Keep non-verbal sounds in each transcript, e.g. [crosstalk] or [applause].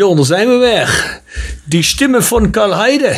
Bjorn, daar zijn we weer. Die stemmen van Karl Heide.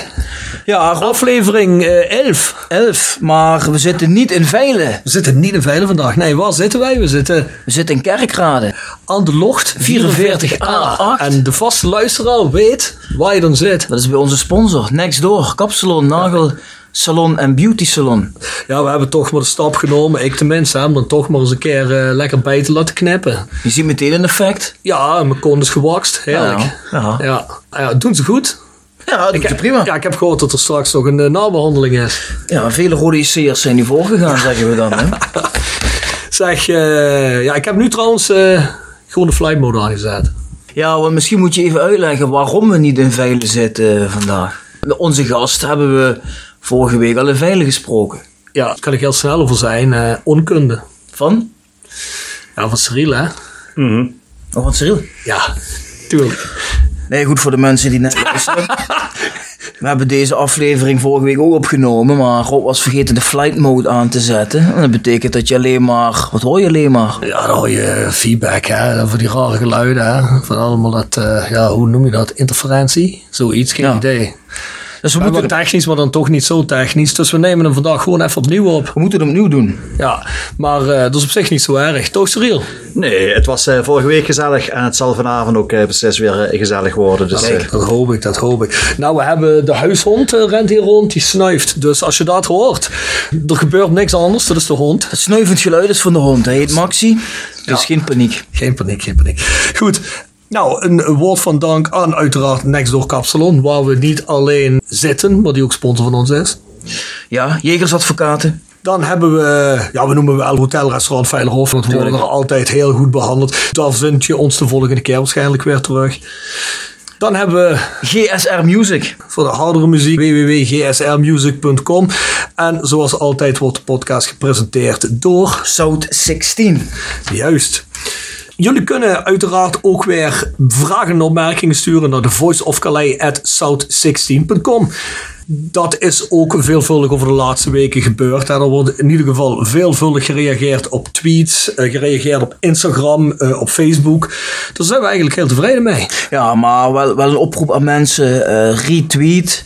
Ja, Rob, Aflevering eh 11. 11, maar we zitten niet in Veilen. We zitten niet in Veilen vandaag. Nee, waar zitten wij? We zitten We zitten in Kerkrade. aan de locht 44A. En de vaste luisteraar weet waar je dan zit. Dat is bij onze sponsor, Next Door, kapsalon, nagel, salon en beauty salon. Ja, we hebben toch maar de stap genomen, ik tenminste, om dan toch maar eens een keer eh, lekker bij te laten knippen. Je ziet meteen een effect. Ja, mijn kont is gewakst. Heerlijk. Ja, ja. Ja, doen ze goed. Ja, dat doet je prima. Ja, ik heb gehoord dat er straks nog een uh, nabehandeling is. Ja, vele rode IC'ers zijn nu voorgegaan, zeggen we dan. Hè? [laughs] Zeg, eh, ja, ik heb nu trouwens eh, gewoon de flight mode aangezet. Ja, want misschien moet je even uitleggen waarom we niet in Veilen zitten vandaag. Onze gast hebben we vorige week al in Veilen gesproken. Ja, daar kan ik heel snel over zijn. eh, onkunde. Van? Ja, van Cyril, hè? Oh, van Cyril. Ja, tuurlijk. Nee, goed voor de mensen die net luisteren. [laughs] We hebben deze aflevering vorige week ook opgenomen, maar Rob was vergeten de flight mode aan te zetten. En dat betekent dat je alleen maar... Wat hoor je alleen maar? Ja, dan hoor je feedback, hè? Voor die rare geluiden, hè? Van allemaal dat, eh, ja, hoe noem je dat? Interferentie? Zoiets, geen Ja. idee. Dus we moeten, technisch, maar dan toch niet zo technisch. Dus we nemen hem vandaag gewoon even opnieuw op. we moeten het opnieuw doen. Ja, maar eh, dat is op zich niet zo erg. Toch, Cyril? Nee, het was eh, vorige week gezellig en het zal vanavond ook eh, precies weer gezellig worden. Dus, eh, Dat hoop ik, dat hoop ik. Nou, we hebben de huishond rent hier rond, die snuift. Dus als je dat hoort, er gebeurt niks anders, dat is de hond. Het snuivend geluid is van de hond. Hij heet Maxi. Dus geen paniek. Geen paniek, geen paniek. Goed. Nou, een, woord van dank aan uiteraard Nextdoor Kapsalon, waar we niet alleen zitten, maar die ook sponsor van ons is. Ja, jegersadvocaten. Dan hebben we, ja, we noemen wel hotelrestaurant Veilerhof, want we worden er altijd heel goed behandeld. Daar vind je ons de volgende keer waarschijnlijk weer terug. Dan hebben we GSR Music. voor de hardere muziek www.gsrmusic.com. En zoals altijd wordt de podcast gepresenteerd door South 16. Juist. Jullie kunnen uiteraard ook weer vragen en opmerkingen sturen naar de voiceofcalais.south16.com. Dat is ook veelvuldig over de laatste weken gebeurd. En er wordt in ieder geval veelvuldig gereageerd op tweets, eh, gereageerd op Instagram, eh, op Facebook. Daar zijn we eigenlijk heel tevreden mee. Ja, maar wel, wel een oproep aan mensen. eh, retweet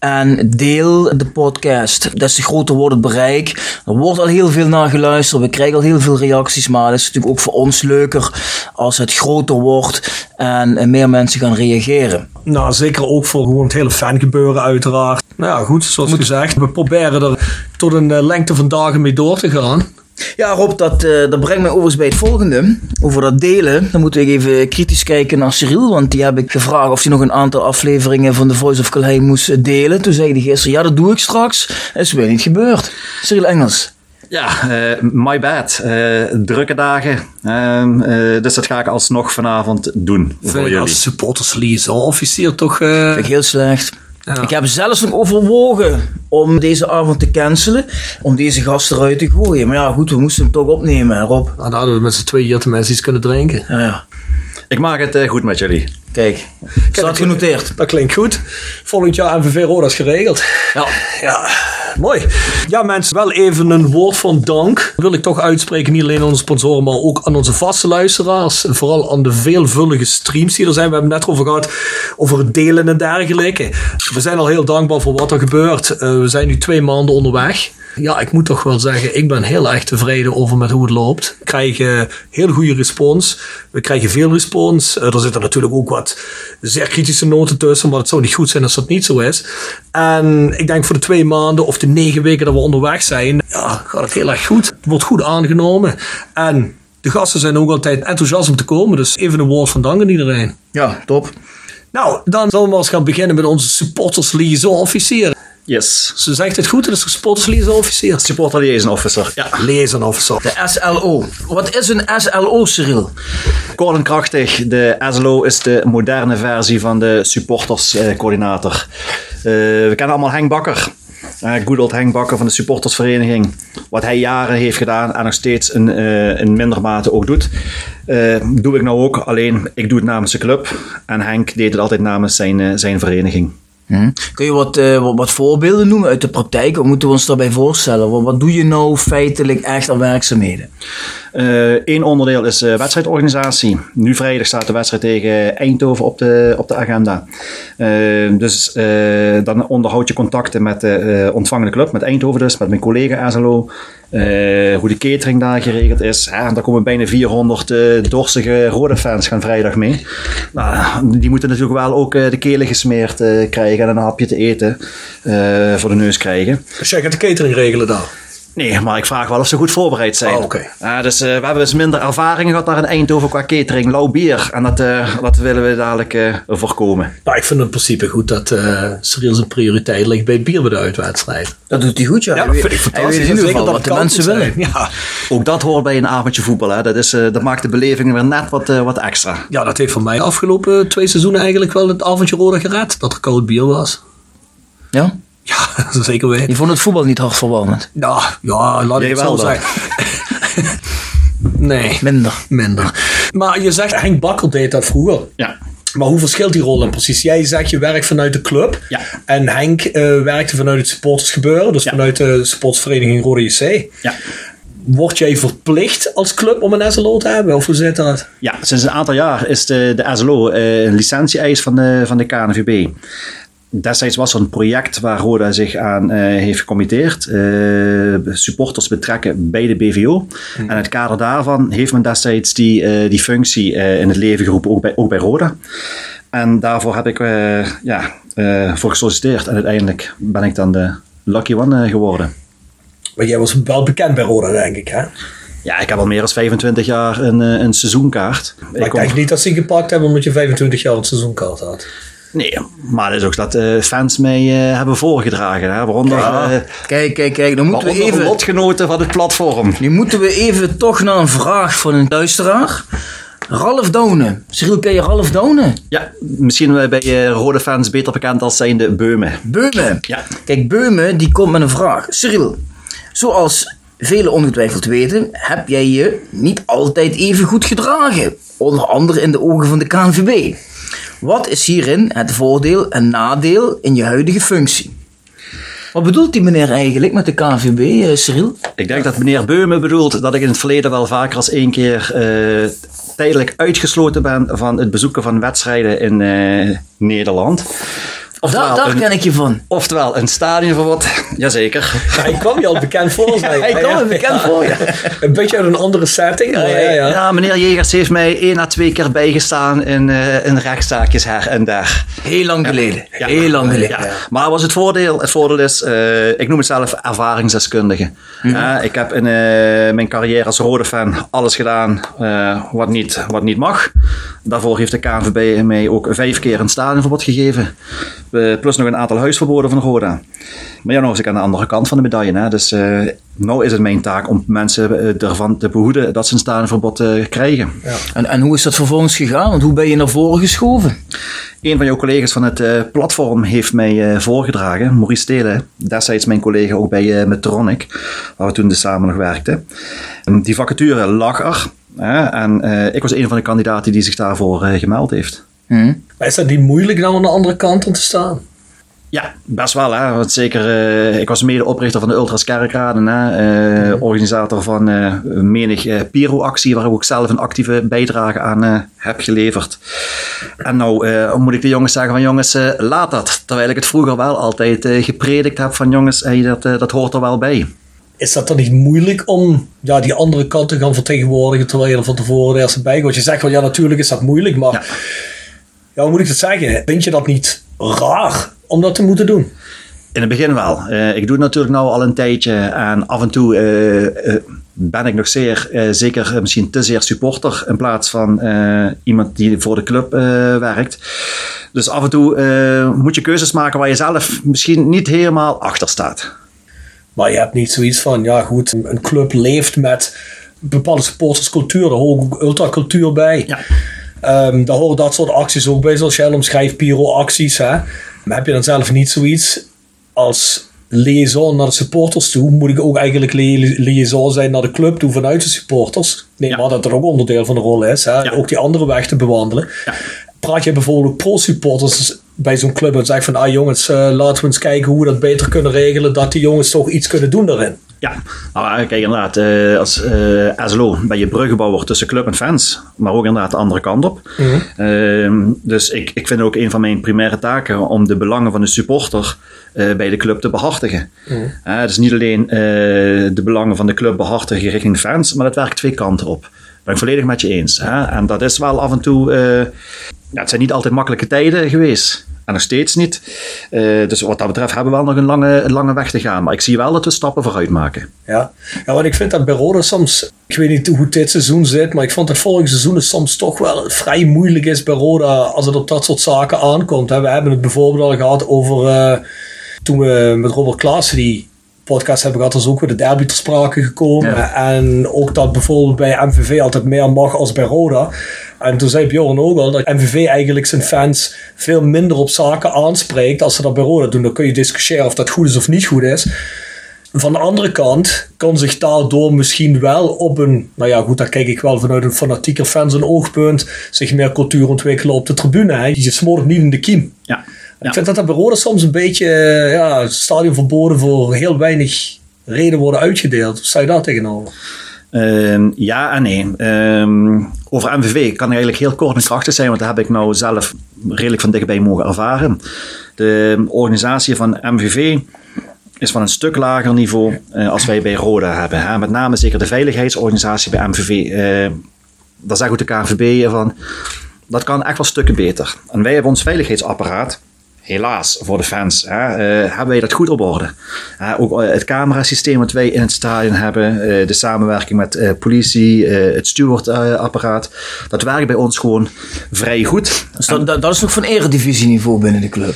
en deel de podcast. Des te groter wordt het bereik. Er wordt al heel veel naar geluisterd. We krijgen al heel veel reacties. Maar het is natuurlijk ook voor ons leuker als het groter wordt en meer mensen gaan reageren. Nou, zeker ook voor gewoon het hele fangebeuren uiteraard. Nou ja, goed, zoals gezegd. We proberen er tot een eh, lengte van dagen mee door te gaan. Ja, Rob, dat, eh, dat brengt mij overigens bij het volgende. Over dat delen. Dan moeten we even kritisch kijken naar Cyril. Want die heb ik gevraagd of hij nog een aantal afleveringen van The Voice of Calais moest delen. Toen zei hij gisteren, ja, dat doe ik straks. Dat is weer niet gebeurd. Cyril Engels. ja, eh, my bad. Eh, drukke dagen. Ehm, eh, dus dat ga ik alsnog vanavond doen voor jullie. als supporters liaison officier toch... eh, Vind ik heel slecht. Ja. Ik heb zelfs nog overwogen om deze avond te cancelen. Om deze gast eruit te gooien. Maar ja, goed, we moesten hem toch opnemen, hè, Rob. nou, dan hadden we met z'n tweeën hier tenminste iets kunnen drinken. Ja, ja. Ik maak het eh, goed met jullie. Kijk, staat genoteerd. Dat klinkt goed. Volgend jaar MVV Roda is geregeld. Ja. Ja, mooi. Ja, mensen, wel even een woord van dank. Wil ik toch uitspreken, niet alleen aan onze sponsoren, maar ook aan onze vaste luisteraars. En vooral aan de veelvullige streams die er zijn. We hebben het net over gehad, over delen en dergelijke. We zijn al heel dankbaar voor wat er gebeurt. Eh, we zijn nu twee maanden onderweg. Ja, ik moet toch wel zeggen, ik ben heel erg tevreden over met hoe het loopt. We krijgen heel goede respons. We krijgen veel respons. Eh, er zitten natuurlijk ook wat zeer kritische noten tussen, maar het zou niet goed zijn als dat niet zo is. En ik denk voor de twee maanden of de negen weken dat we onderweg zijn, ja, gaat het heel erg goed. Het wordt goed aangenomen. En de gasten zijn ook altijd enthousiast om te komen, dus even een woord van dank aan iedereen. Ja, top. Nou, dan zullen we eens gaan beginnen met onze supporters liaison officier. Yes. Ze zegt het goed, het is de supporters liaison officier. Supporter liaison officer. Ja. Liaison officer. De SLO. Wat is een SLO, Cyril? Kort en krachtig, de SLO is de moderne versie van de supporterscoördinator. we kennen allemaal Henk Bakker. Eh good old Henk Bakker van de supportersvereniging. Wat hij jaren heeft gedaan en nog steeds in, eh, in minder mate ook doet. Eh, doe ik nou ook, alleen ik doe het namens de club. En Henk deed het altijd namens zijn, eh, zijn vereniging. Hm. Kun je wat, eh, wat, wat voorbeelden noemen uit de praktijk? Wat moeten we ons daarbij voorstellen? Wat, wat doe je nou feitelijk echt aan werkzaamheden? Eén onderdeel is uh, wedstrijdorganisatie. Nu vrijdag staat de wedstrijd tegen Eindhoven op de, op de agenda. Dus dan onderhoud je contacten met de ontvangende club, met Eindhoven dus, met mijn collega ASLO. hoe de catering daar geregeld is. Ja, daar komen bijna 400 dorstige rode fans gaan vrijdag mee. Nou, die moeten natuurlijk wel ook de kelen gesmeerd krijgen en een hapje te eten voor de neus krijgen. Dus jij gaat de catering regelen dan? Nee, maar ik vraag wel of ze goed voorbereid zijn. Oh, oké. dus uh, we hebben dus minder ervaring gehad daar in Eindhoven qua catering, lauw bier. En dat, uh, dat willen we dadelijk uh, voorkomen. Nou, ik vind het in principe goed dat uh, Cyril zijn prioriteit ligt bij het bier bij de uitwedstrijd. Dat doet hij goed, ja. Ja, dat vind ik fantastisch. Hij weet in ieder geval wat de mensen willen. Ja. [laughs] Ook dat hoort bij een avondje voetbal. Hè. Dat, is, dat maakt de beleving weer net wat, wat extra. Ja, dat heeft voor mij de afgelopen twee seizoenen eigenlijk wel het avondje rode gered. Dat er koud bier was. Ja? Ja, [laughs] dat zeker weten. Je vond het voetbal niet hartverwarmend? Ja, ja laat ik het zo zeggen. nee. Minder. Minder. Maar je zegt, Henk Bakker deed dat vroeger. Ja. Maar hoe verschilt die rol dan precies? Jij zegt je werkt vanuit de club. Ja. En Henk uh, werkte vanuit het supportersgebeuren. Dus Ja. vanuit de sportsvereniging Rode JC. Ja. Word jij verplicht als club om een SLO te hebben? Of hoe zit dat? Ja, sinds een aantal jaar is de, de SLO eh, een licentie-eis van de, van de KNVB. Destijds was er een project waar Roda zich aan eh, heeft gecommitteerd. eh, supporters betrekken bij de BVO. En in het kader daarvan heeft men destijds die, eh, die functie in het leven geroepen, ook bij, ook bij Roda. En daarvoor heb ik ja, voor gesolliciteerd. En uiteindelijk ben ik dan de lucky one geworden. Maar jij was wel bekend bij Roda, denk ik, hè? Ja, ik heb al meer dan 25 jaar een, een seizoenkaart. Maar ik denk niet dat ze je gepakt hebben omdat je 25 jaar een seizoenkaart had. Nee, maar het is ook dat eh, fans mee eh, hebben voorgedragen. Hè? Waaronder, Ja. eh, Kijk, kijk, kijk. Dan moeten we even... lotgenoten van het platform. Nu moeten we even toch naar een vraag van een luisteraar. Ralf Donen. Cyril, ken je Ralf Donen? Ja, misschien bij rode fans beter bekend als zijnde Beumen. Beumen. Ja. Kijk, Beumen die komt met een vraag. Cyril, zoals velen ongetwijfeld weten, heb jij je niet altijd even goed gedragen. Onder andere in de ogen van de KNVB. Wat is hierin het voordeel en nadeel in je huidige functie? Wat bedoelt die meneer eigenlijk met de KNVB, eh, Cyril? Ik denk dat meneer Beumen bedoelt dat ik in het verleden wel vaker als één keer eh, tijdelijk uitgesloten ben van het bezoeken van wedstrijden in eh, Nederland. Daar, daar een, ken ik je van. oftewel een stadionverbod. [laughs] Jazeker. Ja, ik kwam je al bekend voor. zei je. Hij kwam me bekend voor, ja. Een beetje uit een andere setting. Ja, ja, ja. meneer Jegers heeft mij één à twee keer bijgestaan in, eh in rechtszaakjes her en daar. Heel lang geleden. Ja. Heel lang geleden. Ja. Maar was het voordeel? Het voordeel is, eh, ik noem het zelf ervaringsdeskundige. Eh, ik heb in eh, mijn carrière als rode fan alles gedaan eh, wat, niet, wat niet mag. Daarvoor heeft de KNVB mij ook vijf keer een stadionverbod gegeven. Eh, plus nog een aantal huisverboden van Roda. Maar ja, nog eens ik aan de andere kant van de medaille. Hè. Dus eh nou is het mijn taak om mensen eh, ervan te behoeden dat ze een stadionverbod eh, krijgen. En, en hoe is dat vervolgens gegaan? Want hoe ben je naar voren geschoven? Een van jouw collega's van het eh, platform heeft mij eh, voorgedragen, Maurice Stelen, destijds mijn collega ook bij uh, Metronic, waar we toen dus samen nog werkten. En die vacature lag er hè, en eh, ik was een van de kandidaten die zich daarvoor eh, gemeld heeft. Hm? Maar is dat niet moeilijk dan aan de andere kant om te staan? Ja, best wel. Hè? Want zeker, eh, ik was medeoprichter van de Ultras Kerkraden, hè? eh, organisator van eh, menig Piro-actie, waar ik ook zelf een actieve bijdrage aan heb geleverd. En nou moet ik de jongens zeggen van jongens, laat dat. Terwijl ik het vroeger wel altijd gepredikt heb van jongens, hey, dat, dat hoort er wel bij. Is dat dan niet moeilijk om ja, die andere kant te gaan vertegenwoordigen terwijl je er van tevoren de eerste bij gaat? Je zegt wel, ja natuurlijk is dat moeilijk, maar Ja. Ja. hoe moet ik dat zeggen? Vind je dat niet raar om dat te moeten doen? In het begin wel. Eh, ik doe het natuurlijk nou al een tijdje en af en toe eh, eh, ben ik nog zeer, zeker misschien te zeer supporter in plaats van iemand die voor de club werkt. Dus af en toe moet je keuzes maken waar je zelf misschien niet helemaal achter staat. Maar je hebt niet zoiets van, ja goed, een club leeft met bepaalde supporterscultuur, daar hoort ook ultracultuur bij. Ja. Ehm, daar horen dat soort acties ook bij, zoals jij omschrijft, pyro-acties. Hè? Maar heb je dan zelf niet zoiets als liaison naar de supporters toe? Moet ik ook eigenlijk li- liaison zijn naar de club toe vanuit de supporters? Nee, Ja. maar dat er ook onderdeel van de rol is. Hè? Ja. Ook die andere weg te bewandelen. Ja. Praat je bijvoorbeeld pro-supporters bij zo'n club en zegt van, ah jongens, eh, laten we eens kijken hoe we dat beter kunnen regelen, dat die jongens toch iets kunnen doen daarin. Ja, nou, kijk inderdaad, eh, als uh, SLO ben je bruggenbouwer tussen club en fans, maar ook inderdaad de andere kant op. Ehm, dus ik, ik vind ook een van mijn primaire taken om de belangen van de supporter bij de club te behartigen. dus niet alleen de belangen van de club behartigen richting fans, maar dat werkt twee kanten op. Dat ben ik volledig met je eens. Hè? En dat is wel af en toe, ja, het zijn niet altijd makkelijke tijden geweest. Nog steeds niet. Uh, dus wat dat betreft hebben we wel nog een lange, lange weg te gaan. Maar ik zie wel dat we stappen vooruit maken. Ja, ja want ik vind dat bij Roda soms... Ik weet niet hoe dit seizoen zit, maar ik vond dat vorig seizoen soms toch wel vrij moeilijk is bij Roda als het op dat soort zaken aankomt. We hebben het bijvoorbeeld al gehad over... Uh, toen we met Robert Klaassen die podcast hebben gehad, is ook weer de derby ter sprake gekomen. En ook dat bijvoorbeeld bij MVV altijd meer mag als bij Roda. En toen zei Bjorn ook al dat MVV eigenlijk zijn fans veel minder op zaken aanspreekt als ze dat bij Roda doen. Dan kun je discussiëren of dat goed is of niet goed is. Van de andere kant kan zich daardoor misschien wel op een, nou ja goed, daar kijk ik wel vanuit een fanatieker fans een oogpunt, zich meer cultuur ontwikkelen op de tribune. Hè. Je smoort niet in de kiem. Ja. Ik vind dat dat bij Roda soms een beetje ja, stadion verboden voor heel weinig reden worden uitgedeeld. Hoe sta je daar tegenover? Uh, ja en nee. Uh, over MVV kan ik eigenlijk heel kort en krachtig zijn, want dat heb ik nou zelf redelijk van dichtbij mogen ervaren. De organisatie van MVV is van een stuk lager niveau uh, als wij bij Roda hebben. Hè. Met name zeker de veiligheidsorganisatie bij MVV. Uh, eh, daar zegt ook de KNVB van, dat kan echt wel stukken beter. En wij hebben ons veiligheidsapparaat helaas voor de fans, hè, uh, hebben wij dat goed op orde. Uh, ook uh, het camerasysteem wat wij in het stadion hebben, de samenwerking met politie, het stewardapparaat, dat werkt bij ons gewoon vrij goed. Dus dat, dat, dat is nog van eredivisieniveau binnen de club?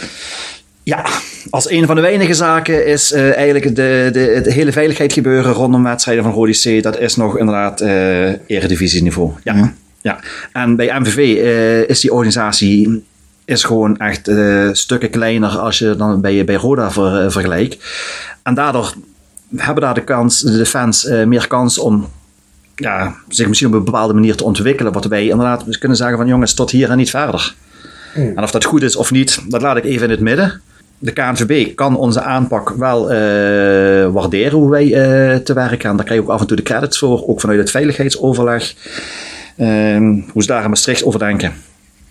Ja, als een van de weinige zaken is uh, eigenlijk de, de, het hele veiligheid gebeuren rondom wedstrijden van Rodi C. Dat is nog inderdaad uh, eredivisieniveau. Ja. ja. ja. En bij MVV uh, is die organisatie is gewoon echt uh, stukken kleiner als je dan bij, bij Roda ver, uh, vergelijkt. En daardoor hebben daar de, kans, de fans uh, meer kans om ja, zich misschien op een bepaalde manier te ontwikkelen. Wat wij inderdaad kunnen zeggen van jongens, tot hier en niet verder. Mm. En of dat goed is of niet, dat laat ik even in het midden. De KNVB kan onze aanpak wel waarderen hoe wij te werk gaan. Daar krijg je ook af en toe de credits voor, ook vanuit het veiligheidsoverleg. Ehm, hoe ze daar in Maastricht over denken.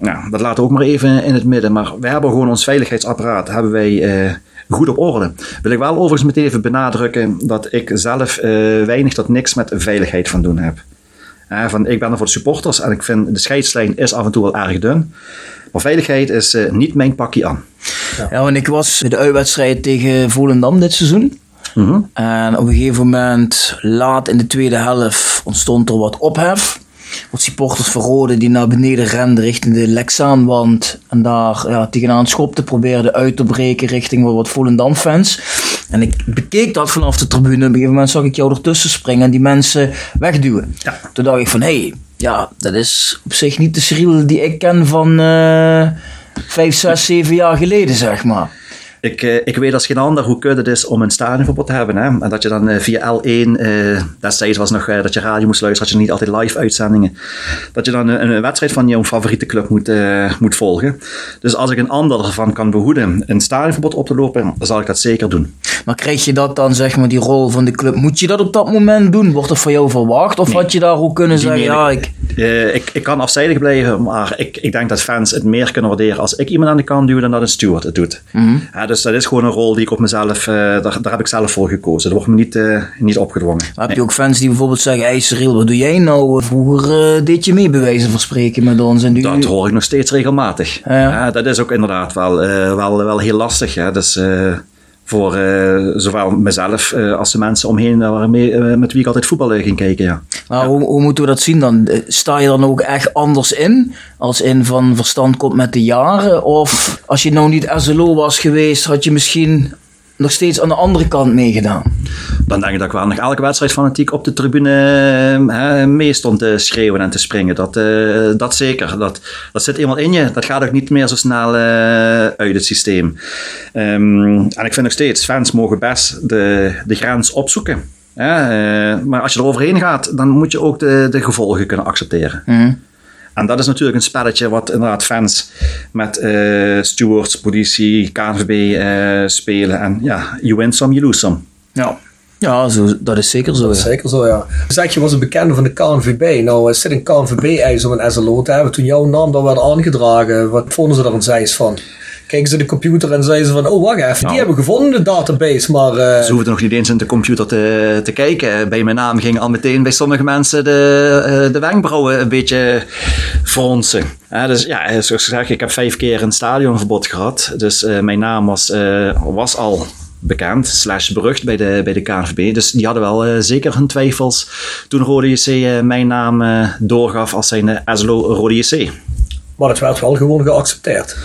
Nou, dat laten we ook maar even in het midden. Maar we hebben gewoon ons veiligheidsapparaat hebben wij, uh, goed op orde. Wil ik wel overigens meteen even benadrukken dat ik zelf uh, weinig tot niks met veiligheid van doen heb. Uh, van, ik ben er voor de supporters en ik vind de scheidslijn is af en toe wel erg dun. Maar veiligheid is niet mijn pakje aan. Ja. ja, want ik was bij de uitwedstrijd tegen Volendam dit seizoen. Mm -hmm. En op een gegeven moment, laat in de tweede helft, ontstond er wat ophef wat supporters verroden die naar beneden renden richting de Lexaanwand. En daar ja, tegenaan schopte, probeerden uit te breken richting wat Volendam-fans. En ik bekeek dat vanaf de tribune. Op een gegeven moment zag ik jou ertussen springen en die mensen wegduwen. Ja. Toen dacht ik van, hé, hey, ja, dat is op zich niet de Cyril die ik ken van uh, vijf, zes, zeven jaar geleden, zeg maar. Ik, uh, ik weet als geen ander hoe kut het is om een stadionverbod te hebben. Hè? En dat je dan uh, via L1, uh, destijds was nog dat je radio moest luisteren, had je niet altijd live uitzendingen. Dat je dan een, een wedstrijd van jouw favoriete club moet, moet volgen. Dus als ik een ander ervan kan behoeden een stadionverbod op te lopen, dan zal ik dat zeker doen. Maar krijg je dat dan, zeg maar, die rol van de club, moet je dat op dat moment doen? Wordt er van jou verwacht? Of nee. had je daar ook kunnen zeggen, ja, ik... ik... ik... kan afzijdig blijven, maar ik, ik denk dat fans het meer kunnen waarderen als ik iemand aan de kant duw dan dat een steward het doet. Mm -hmm. Dus dat is gewoon een rol die ik op mezelf, uh, daar, daar heb ik zelf voor gekozen. Dat wordt me niet, uh, niet opgedwongen. Maar heb je ook fans die bijvoorbeeld zeggen, hey Cyril, wat doe jij nou? Vroeger uh, deed je mee bewijzen van spreken met ons. En nu... Dat hoor ik nog steeds regelmatig. Ja, dat is ook inderdaad wel, wel, wel heel lastig. Ja. Dus, voor uh, zowel mezelf uh, als de mensen omheen waarmee, uh, met wie ik altijd voetbal ging kijken. Ja. Hoe, hoe, moeten we dat zien dan? Sta je dan ook echt anders in? Als in van verstand komt met de jaren? Of als je nou niet SLO was geweest, had je misschien nog steeds aan de andere kant meegedaan? Dan denk ik dat ik wel nog elke wedstrijd fanatiek op de tribune hè, mee stond te schreeuwen en te springen. Dat, uh, dat zeker. Dat, dat zit eenmaal in je. Dat gaat ook niet meer zo snel uh, uit het systeem. Um, en ik vind nog steeds, fans mogen best de, de grens opzoeken. Ja, uh, maar als je er overheen gaat, dan moet je ook de, de gevolgen kunnen accepteren. Mm. En dat is natuurlijk een spelletje wat inderdaad fans met eh, stewards, politie, KNVB eh, spelen. En ja, you win some, you lose some. Ja, ja zo, dat is zeker zo. Dat is ja. zeker zo, ja. Zeg, je was een bekende van de KNVB. Nou, is dit een KNVB-eis om een SLO te hebben? Toen jouw naam daar werd aangedragen, wat vonden ze er een zijs van? Keken ze de computer en zeiden ze van, oh wacht even, die hebben we gevonden de database, maar... eh, Ze hoefden nog niet eens in de computer te, te kijken. Bij mijn naam ging al meteen bij sommige mensen de, eh, de wenkbrauwen een beetje fronsen. Ja, dus ja, zoals gezegd, ik heb vijf keer een stadionverbod gehad. Dus eh, mijn naam was, was al bekend, slash berucht bij de, bij de KNVB. Dus die hadden wel zeker hun twijfels toen Rode JC mijn naam doorgaf als zijn SLO Rode JC. maar het werd wel gewoon geaccepteerd.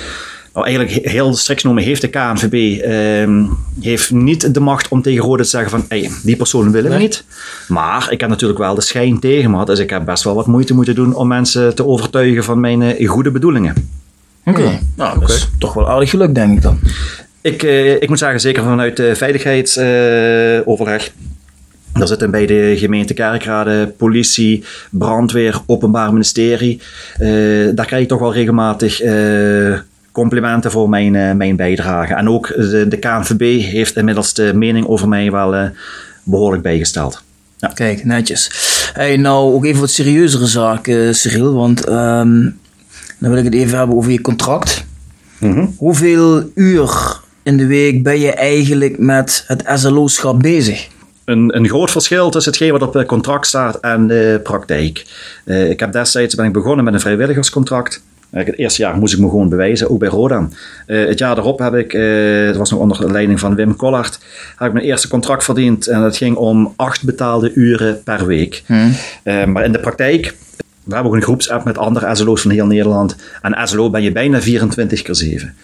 Nou, eigenlijk he- heel strikt genomen heeft de KNVB ehm, heeft niet de macht om tegen Rode te zeggen van hey, die persoon willen we Nee. niet. Maar ik heb natuurlijk wel de schijn tegen me gehad. Dus ik heb best wel wat moeite moeten doen om mensen te overtuigen van mijn eh, goede bedoelingen. Oké, nou, dat is toch wel aardig geluk, denk ik dan. Ik, eh, ik moet zeggen, zeker vanuit de veiligheidsoverleg. Daar zitten bij de gemeente Kerkrade, politie, brandweer, openbaar ministerie. Eh, daar krijg ik toch wel regelmatig eh, complimenten voor mijn, eh, mijn bijdrage. En ook de, de KNVB heeft inmiddels de mening over mij wel eh, behoorlijk bijgesteld. Kijk, netjes. Hey, nou, ook even wat serieuzere zaken, Cyril, want ehm, dan wil ik het even hebben over je contract. Hoeveel uur in de week ben je eigenlijk met het SLO-schap bezig? Een, een groot verschil tussen hetgeen wat op het contract staat en de praktijk. Eh, ik heb destijds ben ik begonnen met een vrijwilligerscontract. Eh, Het eerste jaar moest ik me gewoon bewijzen, ook bij Rodan. Eh, het jaar daarop heb ik, eh het was nog onder leiding van Wim Collard, heb ik mijn eerste contract verdiend. En dat ging om acht betaalde uren per week. Eh, maar in de praktijk, we hebben ook een groepsapp met andere SLO's van heel Nederland. En SLO ben je bijna 24 keer 7.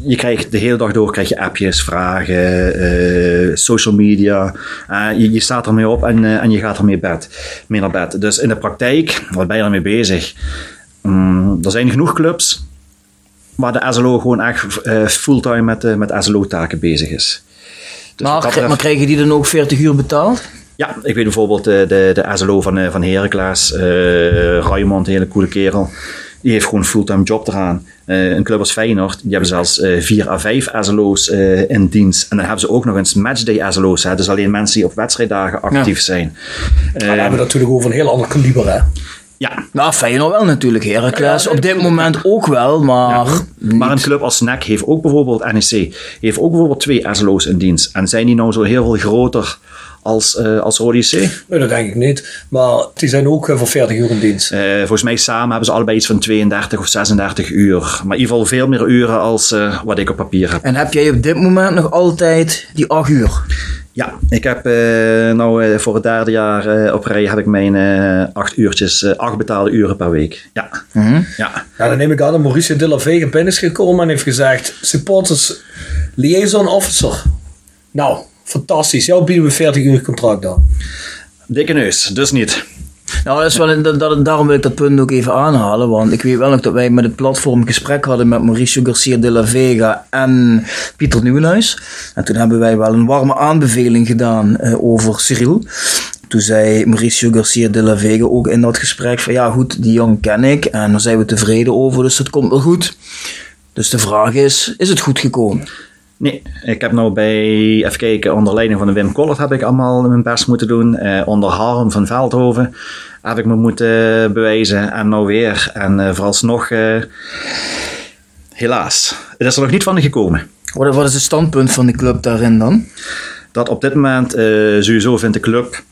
Je krijgt de hele dag door krijg je appjes, vragen, eh, social media. Eh, je, je staat ermee op en, eh, en je gaat ermee bed, mee naar bed. Dus in de praktijk, wat ben je ermee bezig? Mm, er zijn genoeg clubs waar de SLO gewoon echt fulltime met, met SLO-taken bezig is. Dus maar, maar krijgen die dan ook 40 uur betaald? ja, ik weet bijvoorbeeld de, de SLO van, van Heracles, Raymond, een hele coole kerel. Die heeft gewoon een fulltime job eraan. Eh, een club als Feyenoord, die hebben zelfs eh, vier à vijf SLO's eh, in dienst. En dan hebben ze ook nog eens matchday SLO's. Hè? Dus alleen mensen die op wedstrijddagen actief zijn. Maar dan hebben we natuurlijk over een heel ander kaliber, hè. Ja, Nou, Feyenoord wel natuurlijk, Heracles. Ja, Op dit moment ook wel, maar... maar een club als NEC heeft ook bijvoorbeeld, NEC, heeft ook bijvoorbeeld twee SLO's in dienst. En zijn die nou zo heel veel groter als, eh als Rode JC? Nee, dat denk ik niet. Maar die zijn ook eh, voor 40 uur in dienst. Eh, volgens mij samen hebben ze allebei iets van 32 of 36 uur. Maar in ieder geval veel meer uren als eh, wat ik op papier heb. En heb jij op dit moment nog altijd die 8 uur? Ja, ik heb eh, nou eh, voor het derde jaar eh, op rij heb ik mijn eh, acht uurtjes, eh, acht betaalde uren per week. Ja, ja. Ja, dan neem ik aan dat Mauricio de la Vega binnen is gekomen en heeft gezegd: Supporters Liaison Officer. Nou, fantastisch. Jou bieden we 40 uur contract dan. Dikke neus, dus niet. Nou, dat is wel, een- dat, dat- daarom wil ik dat punt ook even aanhalen. Want ik weet wel nog dat wij met het platform een gesprek hadden met Mauricio Garcia de la Vega en Pieter Nieuwenhuis. En toen hebben wij wel een warme aanbeveling gedaan eh, over Cyril. Toen zei Mauricio Garcia de la Vega ook in dat gesprek van ja goed, die jongen ken ik en daar zijn we tevreden over, dus dat komt wel goed. Dus de vraag is, is het goed gekomen? Nee, ik heb nou bij, even kijken, onder leiding van de Wim Collert heb ik allemaal mijn best moeten doen. Eh, onder Harm van Veldhoven heb ik me moeten bewijzen. En nou weer. En eh, vooralsnog, eh, helaas, het is er nog niet van gekomen. Wat, wat is het standpunt van de club daarin dan? dat op dit moment sowieso vindt de club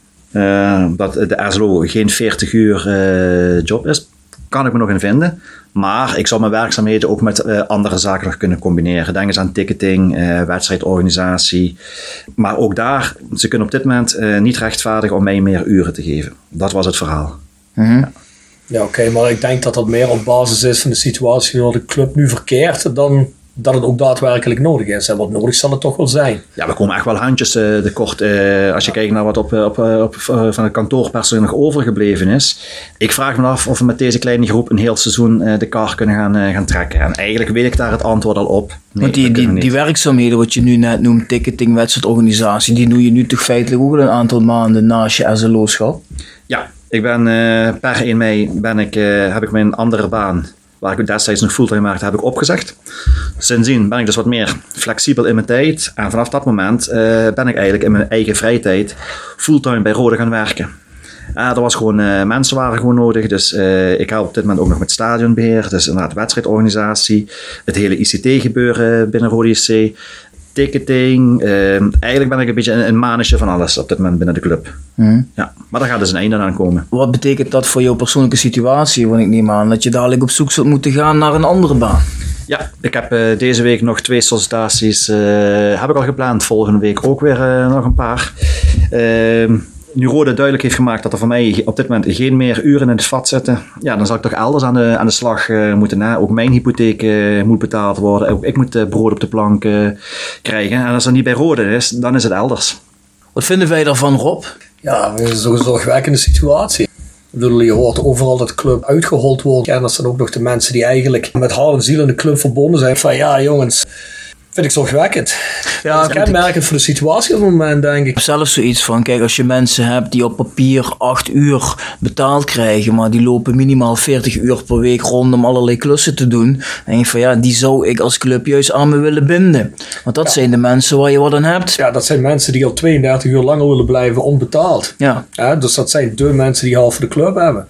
dat de SLO geen 40 uur job is. Kan ik me nog in vinden. Maar ik zal mijn werkzaamheden ook met eh, andere zaken nog kunnen combineren. Denk eens aan ticketing, eh, wedstrijdorganisatie. Maar ook daar, ze kunnen op dit moment eh, niet rechtvaardigen om mij meer uren te geven. Dat was het verhaal. Ja, oké, maar ik denk dat dat meer op basis is van de situatie waar de club nu verkeert dan dat het ook daadwerkelijk nodig is. En wat nodig zal het toch wel zijn. Ja, we komen echt wel handjes eh, tekort. eh, als je kijkt naar wat op, eh, op, op, van het kantoorpersoneel nog overgebleven is. Ik vraag me af of we met deze kleine groep een heel seizoen eh, de kar kunnen gaan, eh, gaan trekken. En eigenlijk weet ik daar het antwoord al op. Nee, Want die, die, werkzaamheden wat je nu net noemt, ticketing, wedstrijdorganisatie, die doe je nu toch feitelijk ook al een aantal maanden naast je SLO-schap? Ja, Ik ben eh, per 1 mei ben ik, eh, heb ik mijn andere baan, waar ik destijds nog fulltime maakte, heb ik opgezegd. Sindsdien ben ik dus wat meer flexibel in mijn tijd. En vanaf dat moment eh, ben ik eigenlijk in mijn eigen vrije tijd fulltime bij Rode gaan werken. Er was gewoon, uh, mensen waren gewoon nodig. Dus uh, ik help op dit moment ook nog met stadionbeheer. Dus inderdaad wedstrijdorganisatie. Het hele ICT-gebeuren binnen Rode SC. Ticketing. eigenlijk ben ik een beetje een, een van alles op dit moment binnen de club. Mhm. Ja, maar daar gaat dus een einde aan komen. Wat betekent dat voor jouw persoonlijke situatie? Want ik neem aan dat je dadelijk op zoek zult moeten gaan naar een andere baan. Ja, ik heb uh, deze week nog twee sollicitaties. Uh, heb ik al gepland. Volgende week ook weer uh, nog een paar. Ehm, nu Rode duidelijk heeft gemaakt dat er voor mij op dit moment geen meer uren in het vat zitten. Ja, dan zal ik toch elders aan de, aan de slag moeten. Na. Ook mijn hypotheek moet betaald worden. Ook ik moet brood op de plank krijgen. En als dat niet bij Rode is, dan is het elders. Wat vinden wij daarvan, Rob? Ja, het is een zorgwekkende situatie. Ik bedoel, je hoort overal dat de club uitgehold wordt. En dat zijn ook nog de mensen die eigenlijk met hart en ziel in de club verbonden zijn. Van ja, jongens, vind ik zorgwekkend. Ja, dat is kenmerkend voor de situatie op het moment, denk ik. Ik heb zelf zoiets van, kijk, als je mensen hebt die op papier 8 uur betaald krijgen, maar die lopen minimaal 40 uur per week rond om allerlei klussen te doen, dan denk je van ja, die zou ik als club juist aan me willen binden. Want dat Ja. zijn de mensen waar je wat aan hebt. Ja, dat zijn mensen die al 32 uur langer willen blijven onbetaald. Ja. Ja, dus dat zijn de mensen die half voor de club hebben.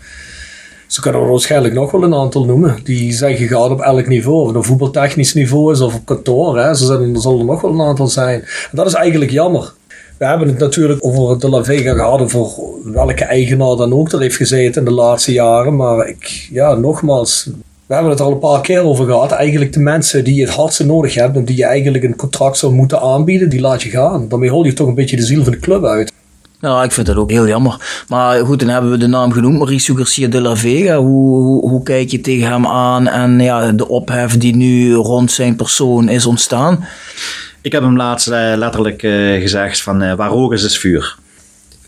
Zo kunnen er waarschijnlijk nog wel een aantal noemen. Die zijn gegaan op elk niveau. Of het een voetbaltechnisch niveau is of op kantoor. Hè. Zijn, er zullen er nog wel een aantal zijn. En dat is eigenlijk jammer. We hebben het natuurlijk over de La Vega gehad. Over welke eigenaar dan ook er heeft gezeten in de laatste jaren. Maar ik, ja, nogmaals. We hebben het er al een paar keer over gehad. Eigenlijk de mensen die het hardste nodig hebt. En die je eigenlijk een contract zou moeten aanbieden. Die laat je gaan. Daarmee hol je toch een beetje de ziel van de club uit. Nou, ik vind dat ook heel jammer. Maar goed, dan hebben we de naam genoemd, Mauricio Garcia de la Vega. Hoe, hoe, hoe kijk je tegen hem aan en ja, de ophef die nu rond zijn persoon is ontstaan? Ik heb hem laatst eh, letterlijk eh, gezegd van eh, waar rook is, is vuur.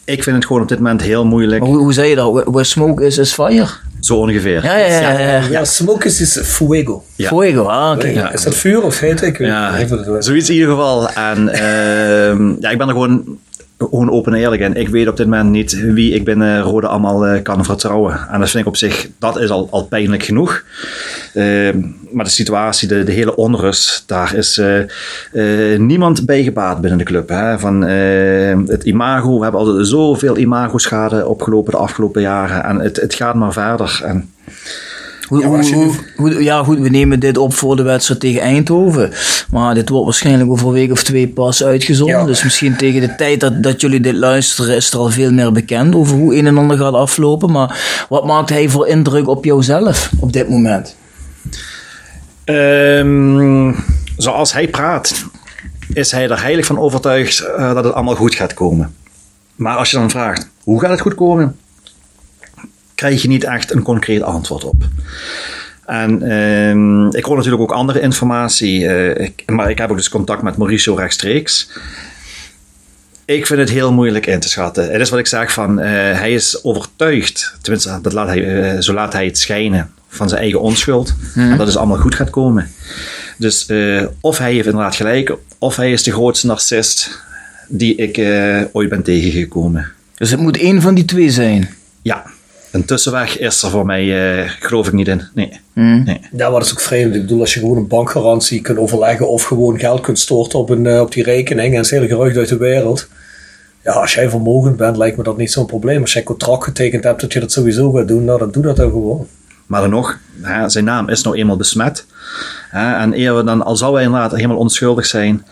Ik vind het gewoon op dit moment heel moeilijk. Maar hoe, hoe zei je dat? Where smoke is, is fire? Zo ongeveer. Ja, ja, ja. ja, smoke is, is fuego. Ja. Fuego, ah, oké. Ja. Is dat vuur of heet ik? weet Ja, niet of het- zoiets in ieder geval. En [laughs] ehm, ja, ik ben er gewoon, gewoon open en eerlijk in. Ik weet op dit moment niet wie ik binnen Rode allemaal eh, kan vertrouwen. En dat vind ik op zich, dat is al, al pijnlijk genoeg. Ehm, maar de situatie, de, de hele onrust, daar is eh, eh, niemand bij gebaat binnen de club. Hè? Van eh, het imago, we hebben al zoveel imago-schade opgelopen de afgelopen jaren. En het, het gaat maar verder. En Hoe, Ja, hoe- hoe- ja, goed, we nemen dit op voor de wedstrijd tegen Eindhoven. Maar dit wordt waarschijnlijk over een week of twee pas uitgezonden. Ja. Dus misschien tegen de tijd dat, dat jullie dit luisteren, is er al veel meer bekend over hoe een en ander gaat aflopen. Maar wat maakt hij voor indruk op jouzelf op dit moment? Ehm, zoals hij praat, is hij er heilig van overtuigd eh, dat het allemaal goed gaat komen. Maar als je dan vraagt, hoe gaat het goed komen? Krijg je niet echt een concreet antwoord op. En ehm, ik hoor natuurlijk ook andere informatie, eh, ik- maar ik heb ook dus contact met Mauricio rechtstreeks. Ik vind het heel moeilijk in te schatten. Het is wat ik zeg van, eh, hij is overtuigd, tenminste dat laat hij, eh, zo laat hij het schijnen, van zijn eigen onschuld. En dat het allemaal goed gaat komen. Dus of hij heeft inderdaad gelijk, of hij is de grootste narcist die ik ooit ben tegengekomen. Dus het moet één van die twee zijn. Ja, een tussenweg is er voor mij, eh, geloof ik niet in. Nee. Hm. nee. Ja, maar dat is ook vreemd. Ik bedoel, als je gewoon een bankgarantie kunt overleggen of gewoon geld kunt storten op, een, eh, op die rekening en het is hele gerucht uit de wereld. Ja, als jij vermogend bent, lijkt me dat niet zo'n probleem. Als jij een contract getekend hebt dat je dat sowieso gaat doen, nou dan doe dat dan gewoon. Maar dan nog, hè, zijn naam is nou eenmaal besmet. Hè, en eer we dan, al zou hij inderdaad helemaal onschuldig zijn,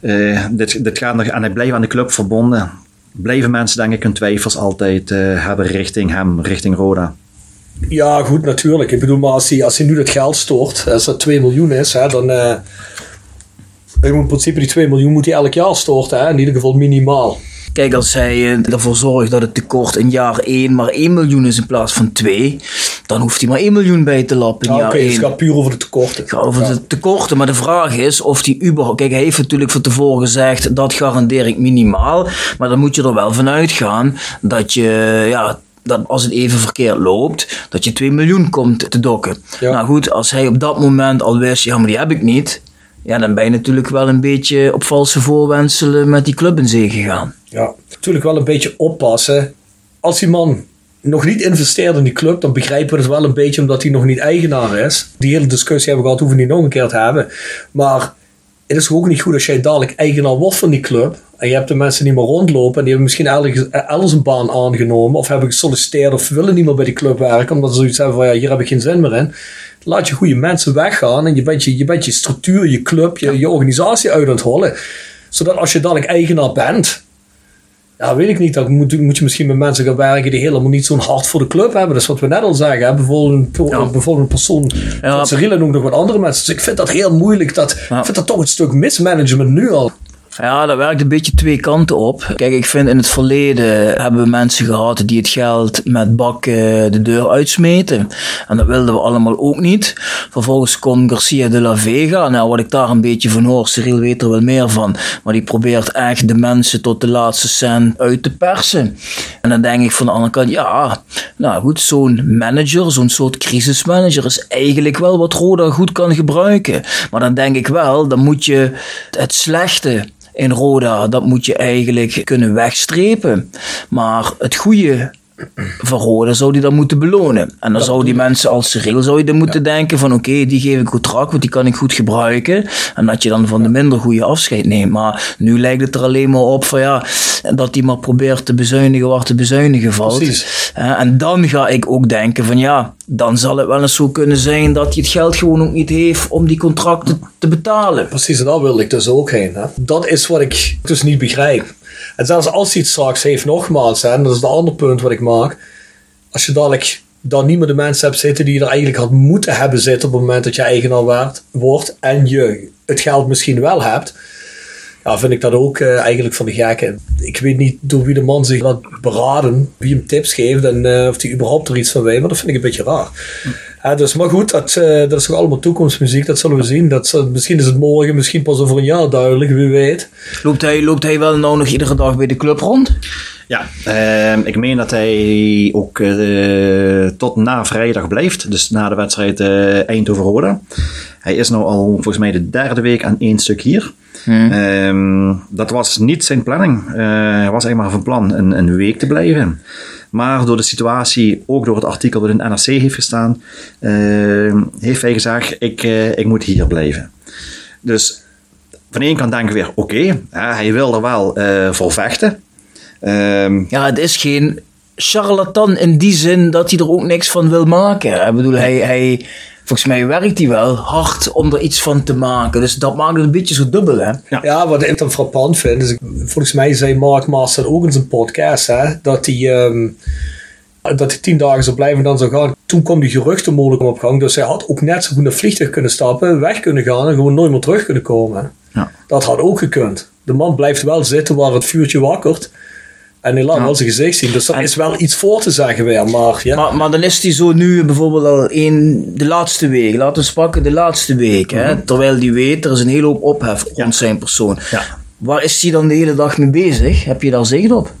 eh, dit, dit gaat nog, en hij blijft aan de club verbonden, blijven mensen denk ik hun twijfels altijd eh, hebben richting hem, richting Roda. Ja, goed, natuurlijk. Ik bedoel, maar als hij, als hij nu dat geld stort, als dat 2 miljoen is, hè, dan. eh in principe die 2 miljoen moet hij elk jaar storten, hè, in ieder geval minimaal. Kijk, als hij eh, ervoor zorgt dat het tekort in jaar 1 maar 1 miljoen is in plaats van 2, dan hoeft hij maar 1 miljoen bij te lappen Ja, Oké, dus 1. het gaat puur over de tekorten. Het gaat over Ja. de tekorten, maar de vraag is of die überhaupt... Kijk, hij heeft natuurlijk van tevoren gezegd, dat garandeer ik minimaal. Maar dan moet je er wel van uitgaan dat je, ja, dat als het even verkeerd loopt, dat je 2 miljoen komt te dokken. Ja. Nou goed, als hij op dat moment al wist, ja, maar die heb ik niet. Ja, dan ben je natuurlijk wel een beetje op valse voorwenselen met die club in zee gegaan. Ja, natuurlijk wel een beetje oppassen. Als die man nog niet investeert in die club, dan begrijpen we het wel een beetje omdat hij nog niet eigenaar is. Die hele discussie hebben we gehad, hoeven we niet nog een keer te hebben. Maar het is ook niet goed als jij dadelijk eigenaar wordt van die club. En je hebt de mensen niet meer rondlopen. En die hebben misschien elders, een baan aangenomen. Of hebben gesolliciteerd of willen niet meer bij die club werken. Omdat ze zoiets hebben van ja, hier heb ik geen zin meer in. Laat je goede mensen weggaan. En je bent je, je, bent je structuur, je club, je, je organisatie uit aan het hollen. Zodat als je dadelijk eigenaar bent. Ja, weet ik niet. Dan moet, moet je misschien met mensen gaan werken die helemaal niet zo'n hart voor de club hebben. Dat is wat we net al zeggen. Hè? Bijvoorbeeld, een, bijvoorbeeld een persoon. Ja. Cyril en ook nog wat andere mensen. Dus ik vind dat heel moeilijk. Dat, Ik vind dat toch een stuk mismanagement nu al. Ja, dat werkt een beetje twee kanten op. Kijk, ik vind in het verleden hebben we mensen gehad die het geld met bakken de deur uitsmeten. En dat wilden we allemaal ook niet. Vervolgens komt Garcia de la Vega. Nou, wat ik daar een beetje van hoor, Cyril weet er wel meer van. Maar die probeert echt de mensen tot de laatste cent uit te persen. En dan denk ik van de andere kant, ja, nou goed, zo'n manager, zo'n soort crisismanager is eigenlijk wel wat Roda goed kan gebruiken. Maar dan denk ik wel, dan moet je het slechte in Roda, dat moet je eigenlijk kunnen wegstrepen. Maar het goede Roda zou die dan moeten belonen. En dan zou die mensen als Cyril zou je dan moeten denken van oké, die geef ik contract, want die kan ik goed gebruiken. En dat je dan van de minder goede afscheid neemt. Maar nu lijkt het er alleen maar op van ja, dat die maar probeert te bezuinigen waar te bezuinigen valt. Precies. En dan ga ik ook denken van ja, dan zal het wel eens zo kunnen zijn dat hij het geld gewoon ook niet heeft om die contracten te betalen. Precies, en daar wil ik dus ook heen. Hè? Dat is wat ik dus niet begrijp. En zelfs als hij het straks heeft, nogmaals, hè, en dat is het andere punt wat ik maak. Als je dadelijk dan niet meer de mensen hebt zitten die je er eigenlijk had moeten hebben zitten op het moment dat je eigenaar werd, wordt en je het geld misschien wel hebt, ja, vind ik dat ook eh, eigenlijk van de gekken. Ik weet niet door wie de man zich laat beraden, wie hem tips geeft en eh, of hij überhaupt er iets van weet, maar dat vind ik een beetje raar. Dus, maar goed, dat, eh, dat is toch allemaal toekomstmuziek, dat zullen we zien. Dat, misschien is het morgen, misschien pas over een jaar duidelijk, wie weet. Loopt hij, loopt hij wel nou nog iedere dag bij de club rond? Ja, ehm, ik meen dat hij ook eh, tot na vrijdag blijft. Dus na de wedstrijd eh Eindhoven-Roda. Hij is nu al volgens mij de derde week aan één stuk hier. Ehm, dat was niet zijn planning. Eh, hij was eigenlijk maar van plan een, een week te blijven. Maar door de situatie, ook door het artikel dat in NRC heeft gestaan, ehm, heeft hij gezegd, ik, ik moet hier blijven. Dus van één kant denken we weer, oké, hij wil er wel eh, voor vechten. Ehm, Ja, het is geen charlatan in die zin dat hij er ook niks van wil maken. Ik bedoel, hij, hij, volgens mij werkt hij wel hard om er iets van te maken. Dus dat maakt het een beetje zo dubbel, hè? Ja. Ja, wat ik dan frappant vind, is, volgens mij zei Mark Master ook in zijn podcast, hè, dat hij, ehm, dat hij tien dagen zou blijven en dan zou gaan. Toen kwam die geruchtenmolen op gang, dus hij had ook net zo goed een vliegtuig kunnen stappen, weg kunnen gaan en gewoon nooit meer terug kunnen komen. Ja. Dat had ook gekund. De man blijft wel zitten waar het vuurtje wakkert. En hij laat wel zijn gezicht zien. Dus er is wel iets voor te zeggen weer. Maar ja, Maar, maar dan is hij zo nu bijvoorbeeld al in de laatste week. Laten we pakken de laatste week. Hè? Terwijl die weet, er is een hele hoop ophef rond zijn persoon. Ja. Waar is hij dan de hele dag mee bezig? Heb je daar zicht op?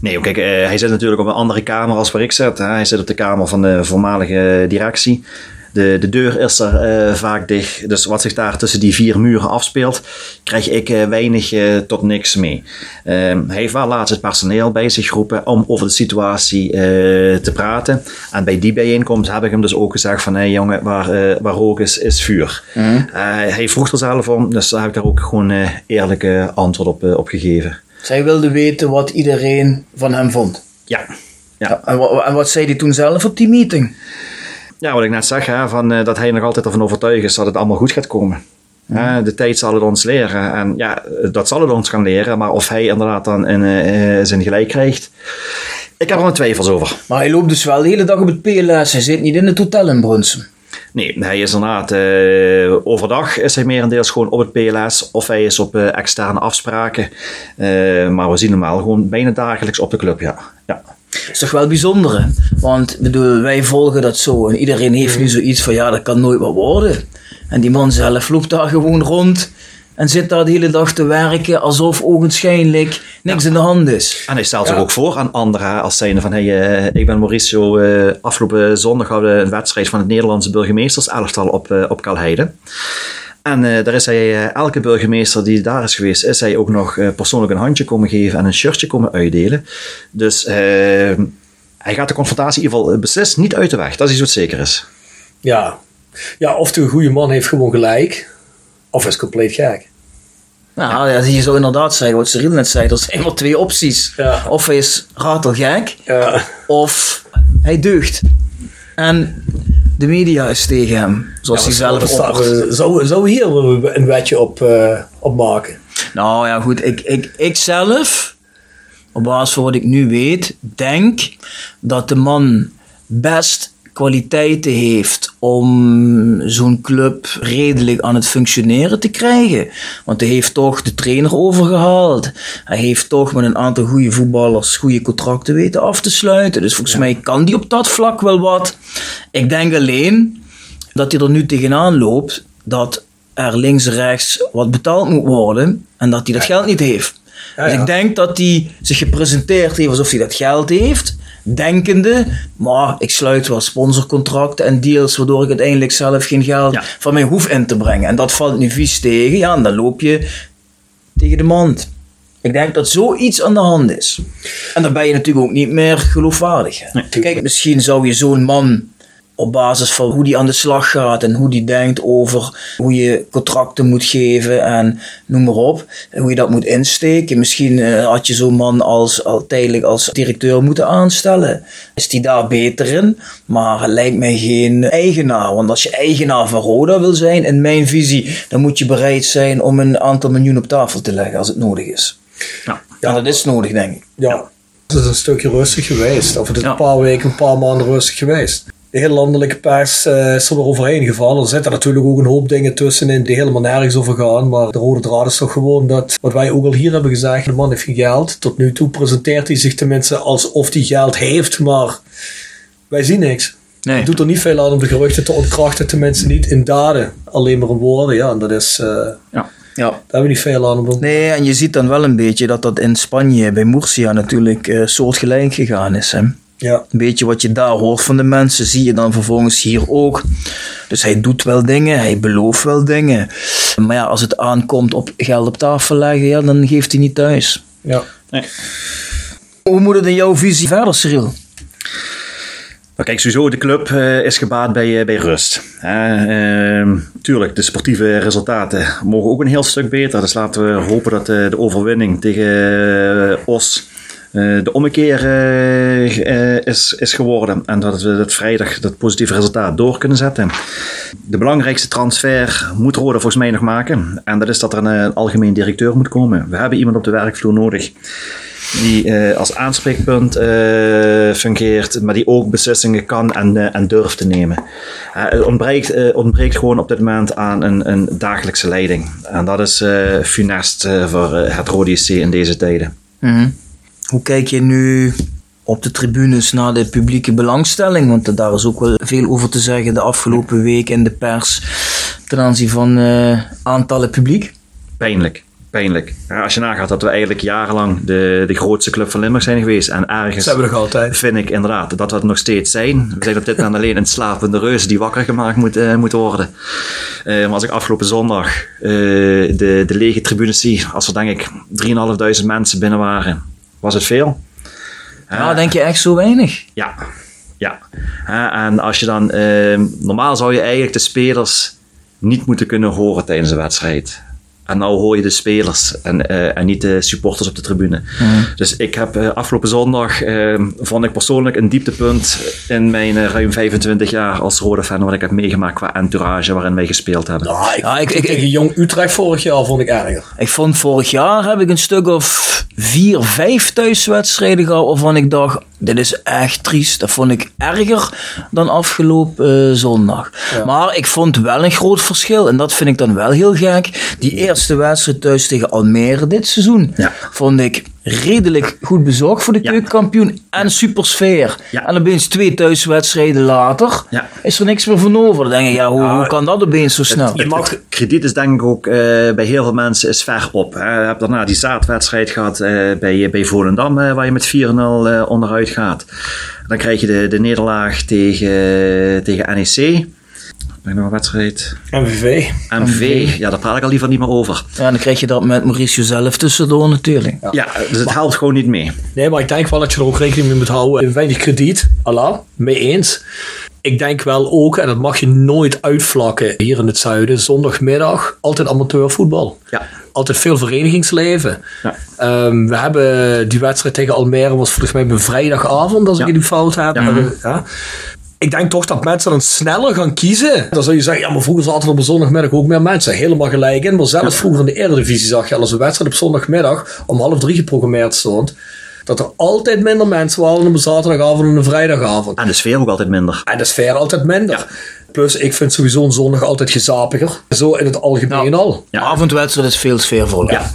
Nee, kijk, eh, hij zit natuurlijk op een andere kamer als waar ik zit. Hè. Hij zit op de kamer van de voormalige directie. De, de deur is er eh, vaak dicht. Dus wat zich daar tussen die vier muren afspeelt, krijg ik eh, weinig eh, tot niks mee. Ehm, hij heeft wel laatst het personeel bij zich geroepen om over de situatie te praten. En bij die bijeenkomst heb ik hem dus ook gezegd van, hé jongen, waar, waar rook is, is vuur. Eh, hij vroeg er zelf om, dus daar heb ik daar ook gewoon eh eerlijke antwoord op, op gegeven. Zij wilde weten wat iedereen van hem vond. Ja, ja. En, en wat zei hij toen zelf op die meeting? Ja, wat ik net zeg, hè, van, eh, dat hij nog altijd ervan overtuigd is dat het allemaal goed gaat komen. De tijd zal het ons leren. En ja, dat zal het ons gaan leren. Maar of hij inderdaad dan in, eh, eh, zijn gelijk krijgt, ik heb er mijn twijfels over. Maar hij loopt dus wel de hele dag op het PLS. Hij zit niet in het hotel in Brunsum. Nee, hij is inderdaad overdag is hij merendeels gewoon op het PLS of hij is op eh, externe afspraken. Maar we zien hem wel gewoon bijna dagelijks op de club, ja. ja. Is toch wel bijzonder, hè? Want bedoel, wij volgen dat zo. En iedereen heeft nu zoiets van, ja, dat kan nooit wat worden. En die man zelf loopt daar gewoon rond. En zit daar de hele dag te werken alsof ogenschijnlijk niks in de hand is. En hij stelt zich ook voor aan anderen als zijnde van hey, eh, ik ben Mauricio, eh, afgelopen zondag hadden we een wedstrijd van het Nederlandse burgemeesters elftal op, eh op Kalheide. En eh, daar is hij, eh, elke burgemeester die daar is geweest, is hij ook nog eh, persoonlijk een handje komen geven en een shirtje komen uitdelen. Dus hij gaat de confrontatie in ieder geval beslist niet uit de weg. Dat is iets wat zeker is. Ja. ja, of de goede man heeft gewoon gelijk, of is compleet gek. Nou, ja, je zou inderdaad zeggen wat Cyril net zei. Er zijn maar twee opties. Ja. Of hij is ratelgek, Ja. of hij deugt. En de media is tegen hem, zoals hij zelf we, zou, zou we hier een wetje op, eh, op maken? Nou ja, goed. Ik, ik, ik zelf, op basis van wat ik nu weet, denk dat de man best kwaliteiten heeft om zo'n club redelijk aan het functioneren te krijgen. Want hij heeft toch de trainer overgehaald. Hij heeft toch met een aantal goede voetballers goede contracten weten af te sluiten. Dus volgens mij kan die op dat vlak wel wat. Ik denk alleen dat hij er nu tegenaan loopt dat er links en rechts wat betaald moet worden en dat hij dat geld niet heeft. Ja, dus ik denk dat hij zich gepresenteerd heeft alsof hij dat geld heeft, denkende, maar ik sluit wel sponsorcontracten en deals waardoor ik uiteindelijk zelf geen geld Ja. van mij hoef in te brengen. En dat valt nu vies tegen, ja, en dan loop je tegen de mand. Ik denk dat zoiets aan de hand is. En dan ben je natuurlijk ook niet meer geloofwaardig. Kijk, misschien zou je zo'n man op basis van hoe die aan de slag gaat en hoe die denkt over hoe je contracten moet geven en noem maar op, en hoe je dat moet insteken. Misschien eh, had je zo'n man als, al tijdelijk als directeur moeten aanstellen. Is die daar beter in? Maar het lijkt mij geen eigenaar. Want als je eigenaar van Roda wil zijn, in mijn visie, dan moet je bereid zijn om een aantal miljoen op tafel te leggen als het nodig is. Ja. Ja, dat is nodig, denk ik. Ja. Het is een stukje rustig geweest. Of het is Ja. een paar weken, een paar maanden rustig geweest. De hele landelijke pers eh, is er weer overheen gevallen. Er zitten natuurlijk ook een hoop dingen tussenin die helemaal nergens over gaan. Maar de rode draad is toch gewoon dat, wat wij ook al hier hebben gezegd, de man heeft geen geld. Tot nu toe presenteert hij zich tenminste alsof hij geld heeft, maar wij zien niks. Nee. Hij doet er niet veel aan om de geruchten te ontkrachten, tenminste niet in daden. Alleen maar in woorden, ja. En dat is, eh, daar Ja. Ja. hebben we niet veel aan. Om, Nee, en je ziet dan wel een beetje dat dat in Spanje bij Murcia natuurlijk eh, soortgelijk gegaan is. Hè? Een ja. beetje wat je daar hoort van de mensen, zie je dan vervolgens hier ook. Dus hij doet wel dingen, hij belooft wel dingen. Maar ja, als het aankomt op geld op tafel leggen, ja, dan geeft hij niet thuis. ja. Hoe moet het in jouw visie verder, Cyril? Nou, kijk, sowieso, de club eh, is gebaat bij, eh, bij rust. Ehm, tuurlijk, de sportieve resultaten mogen ook een heel stuk beter. Dus laten we hopen dat eh, de overwinning tegen Os eh, de ommekeer eh, eh, is, is geworden. En dat we dat vrijdag dat positieve resultaat door kunnen zetten. De belangrijkste transfer moet Roda volgens mij nog maken. En dat is dat er een, algemeen directeur moet komen. We hebben iemand op de werkvloer nodig die als aanspreekpunt fungeert, maar die ook beslissingen kan en, en durft te nemen. Het ontbreekt, ontbreekt gewoon op dit moment aan een, een dagelijkse leiding. En dat is funest voor het Rode SC in deze tijden. Mhm. Hoe kijk je nu op de tribunes naar de publieke belangstelling? Want daar is ook wel veel over te zeggen de afgelopen week in de pers ten aanzien van eh, aantallen publiek. Pijnlijk. Pijnlijk. Ja, als je nagaat dat we eigenlijk jarenlang de, de grootste club van Limburg zijn geweest. En ergens Ze hebben nog altijd. vind ik inderdaad dat we het nog steeds zijn. We zijn op dit moment alleen een slapende reus die wakker gemaakt moet, eh, moet worden. Eh, maar als ik afgelopen zondag eh, de, de lege tribunes zie, als er denk ik 3.500 mensen binnen waren, was het veel. Ja, denk je echt zo weinig? Ja, ja. Hè, en als je dan, ehm, normaal zou je eigenlijk de spelers niet moeten kunnen horen tijdens een wedstrijd. En nou hoor je de spelers en, eh, en niet de supporters op de tribune. Dus ik heb eh, afgelopen zondag, ehm, vond ik persoonlijk een dieptepunt in mijn eh, ruim 25 jaar als rode fan, wat ik heb meegemaakt qua entourage waarin wij gespeeld hebben. Ik, Ja, ik- ik- tegen Jong Utrecht vorig jaar vond ik erger. Ik vond vorig jaar heb ik een stuk of vier, vijf thuiswedstrijden gehad waarvan ik dacht, dit is echt triest. Dat vond ik erger dan afgelopen eh, zondag. Maar ik vond wel een groot verschil en dat vind ik dan wel heel gek. Die eerste wedstrijd thuis tegen Almere dit seizoen Ja. vond ik redelijk goed bezorgd voor de Ja. keukenkampioen en super sfeer. Ja. En opeens twee thuiswedstrijden later Ja. is er niks meer van over. Dan denk ik, ja, hoe, hoe kan dat opeens zo snel? Het, het krediet is denk ik ook eh, bij heel veel mensen is ver op. Hè. Je hebt daarna die zaadwedstrijd gehad eh, bij, bij Volendam, eh, waar je met 4-0 eh, onderuit gaat. Dan krijg je de, de nederlaag tegen, tegen NEC. Ben ik nog een wedstrijd? MVV. MV. Ja, daar praat ik al liever niet meer over. Ja, dan krijg je dat met Mauricio zelf tussendoor natuurlijk. Ja, dus het helpt gewoon niet mee. Nee, maar ik denk wel dat je er ook rekening mee moet houden. Weinig krediet, Allah, mee eens. Ik denk wel ook, en dat mag je nooit uitvlakken hier in het zuiden, zondagmiddag altijd amateurvoetbal. Ja. Altijd veel verenigingsleven. Ja. Ehm, we hebben die wedstrijd tegen Almere was volgens mij op een vrijdagavond, als ik Ja. het niet fout heb. Ja. Ik denk toch dat mensen dan sneller gaan kiezen. Dan zou je zeggen, ja, maar vroeger zaten er op een zondagmiddag ook meer mensen. Helemaal gelijk in. Maar zelfs vroeger in de Eredivisie zag je al als een wedstrijd op zondagmiddag om half drie geprogrammeerd stond. Dat er altijd minder mensen waren op een zaterdagavond en een vrijdagavond. En de sfeer ook altijd minder. En de sfeer altijd minder. Plus, ik vind sowieso een zondag altijd gezapiger. Zo in het algemeen Ja. al. Ja. Avondwedstrijd is veel sfeervoller. Ja.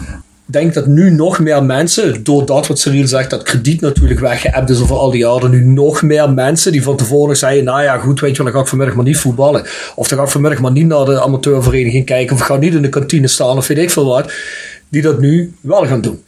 Denk dat nu nog meer mensen, doordat wat Cyril zegt, dat krediet natuurlijk weggeëpt is over al die jaren, nu nog meer mensen die van tevoren zeiden, nou ja goed, weet je wel, dan ga ik vanmiddag maar niet voetballen. Of dan ga ik vanmiddag maar niet naar de amateurvereniging kijken, of ga niet in de kantine staan, of weet ik veel wat. Die dat nu wel gaan doen.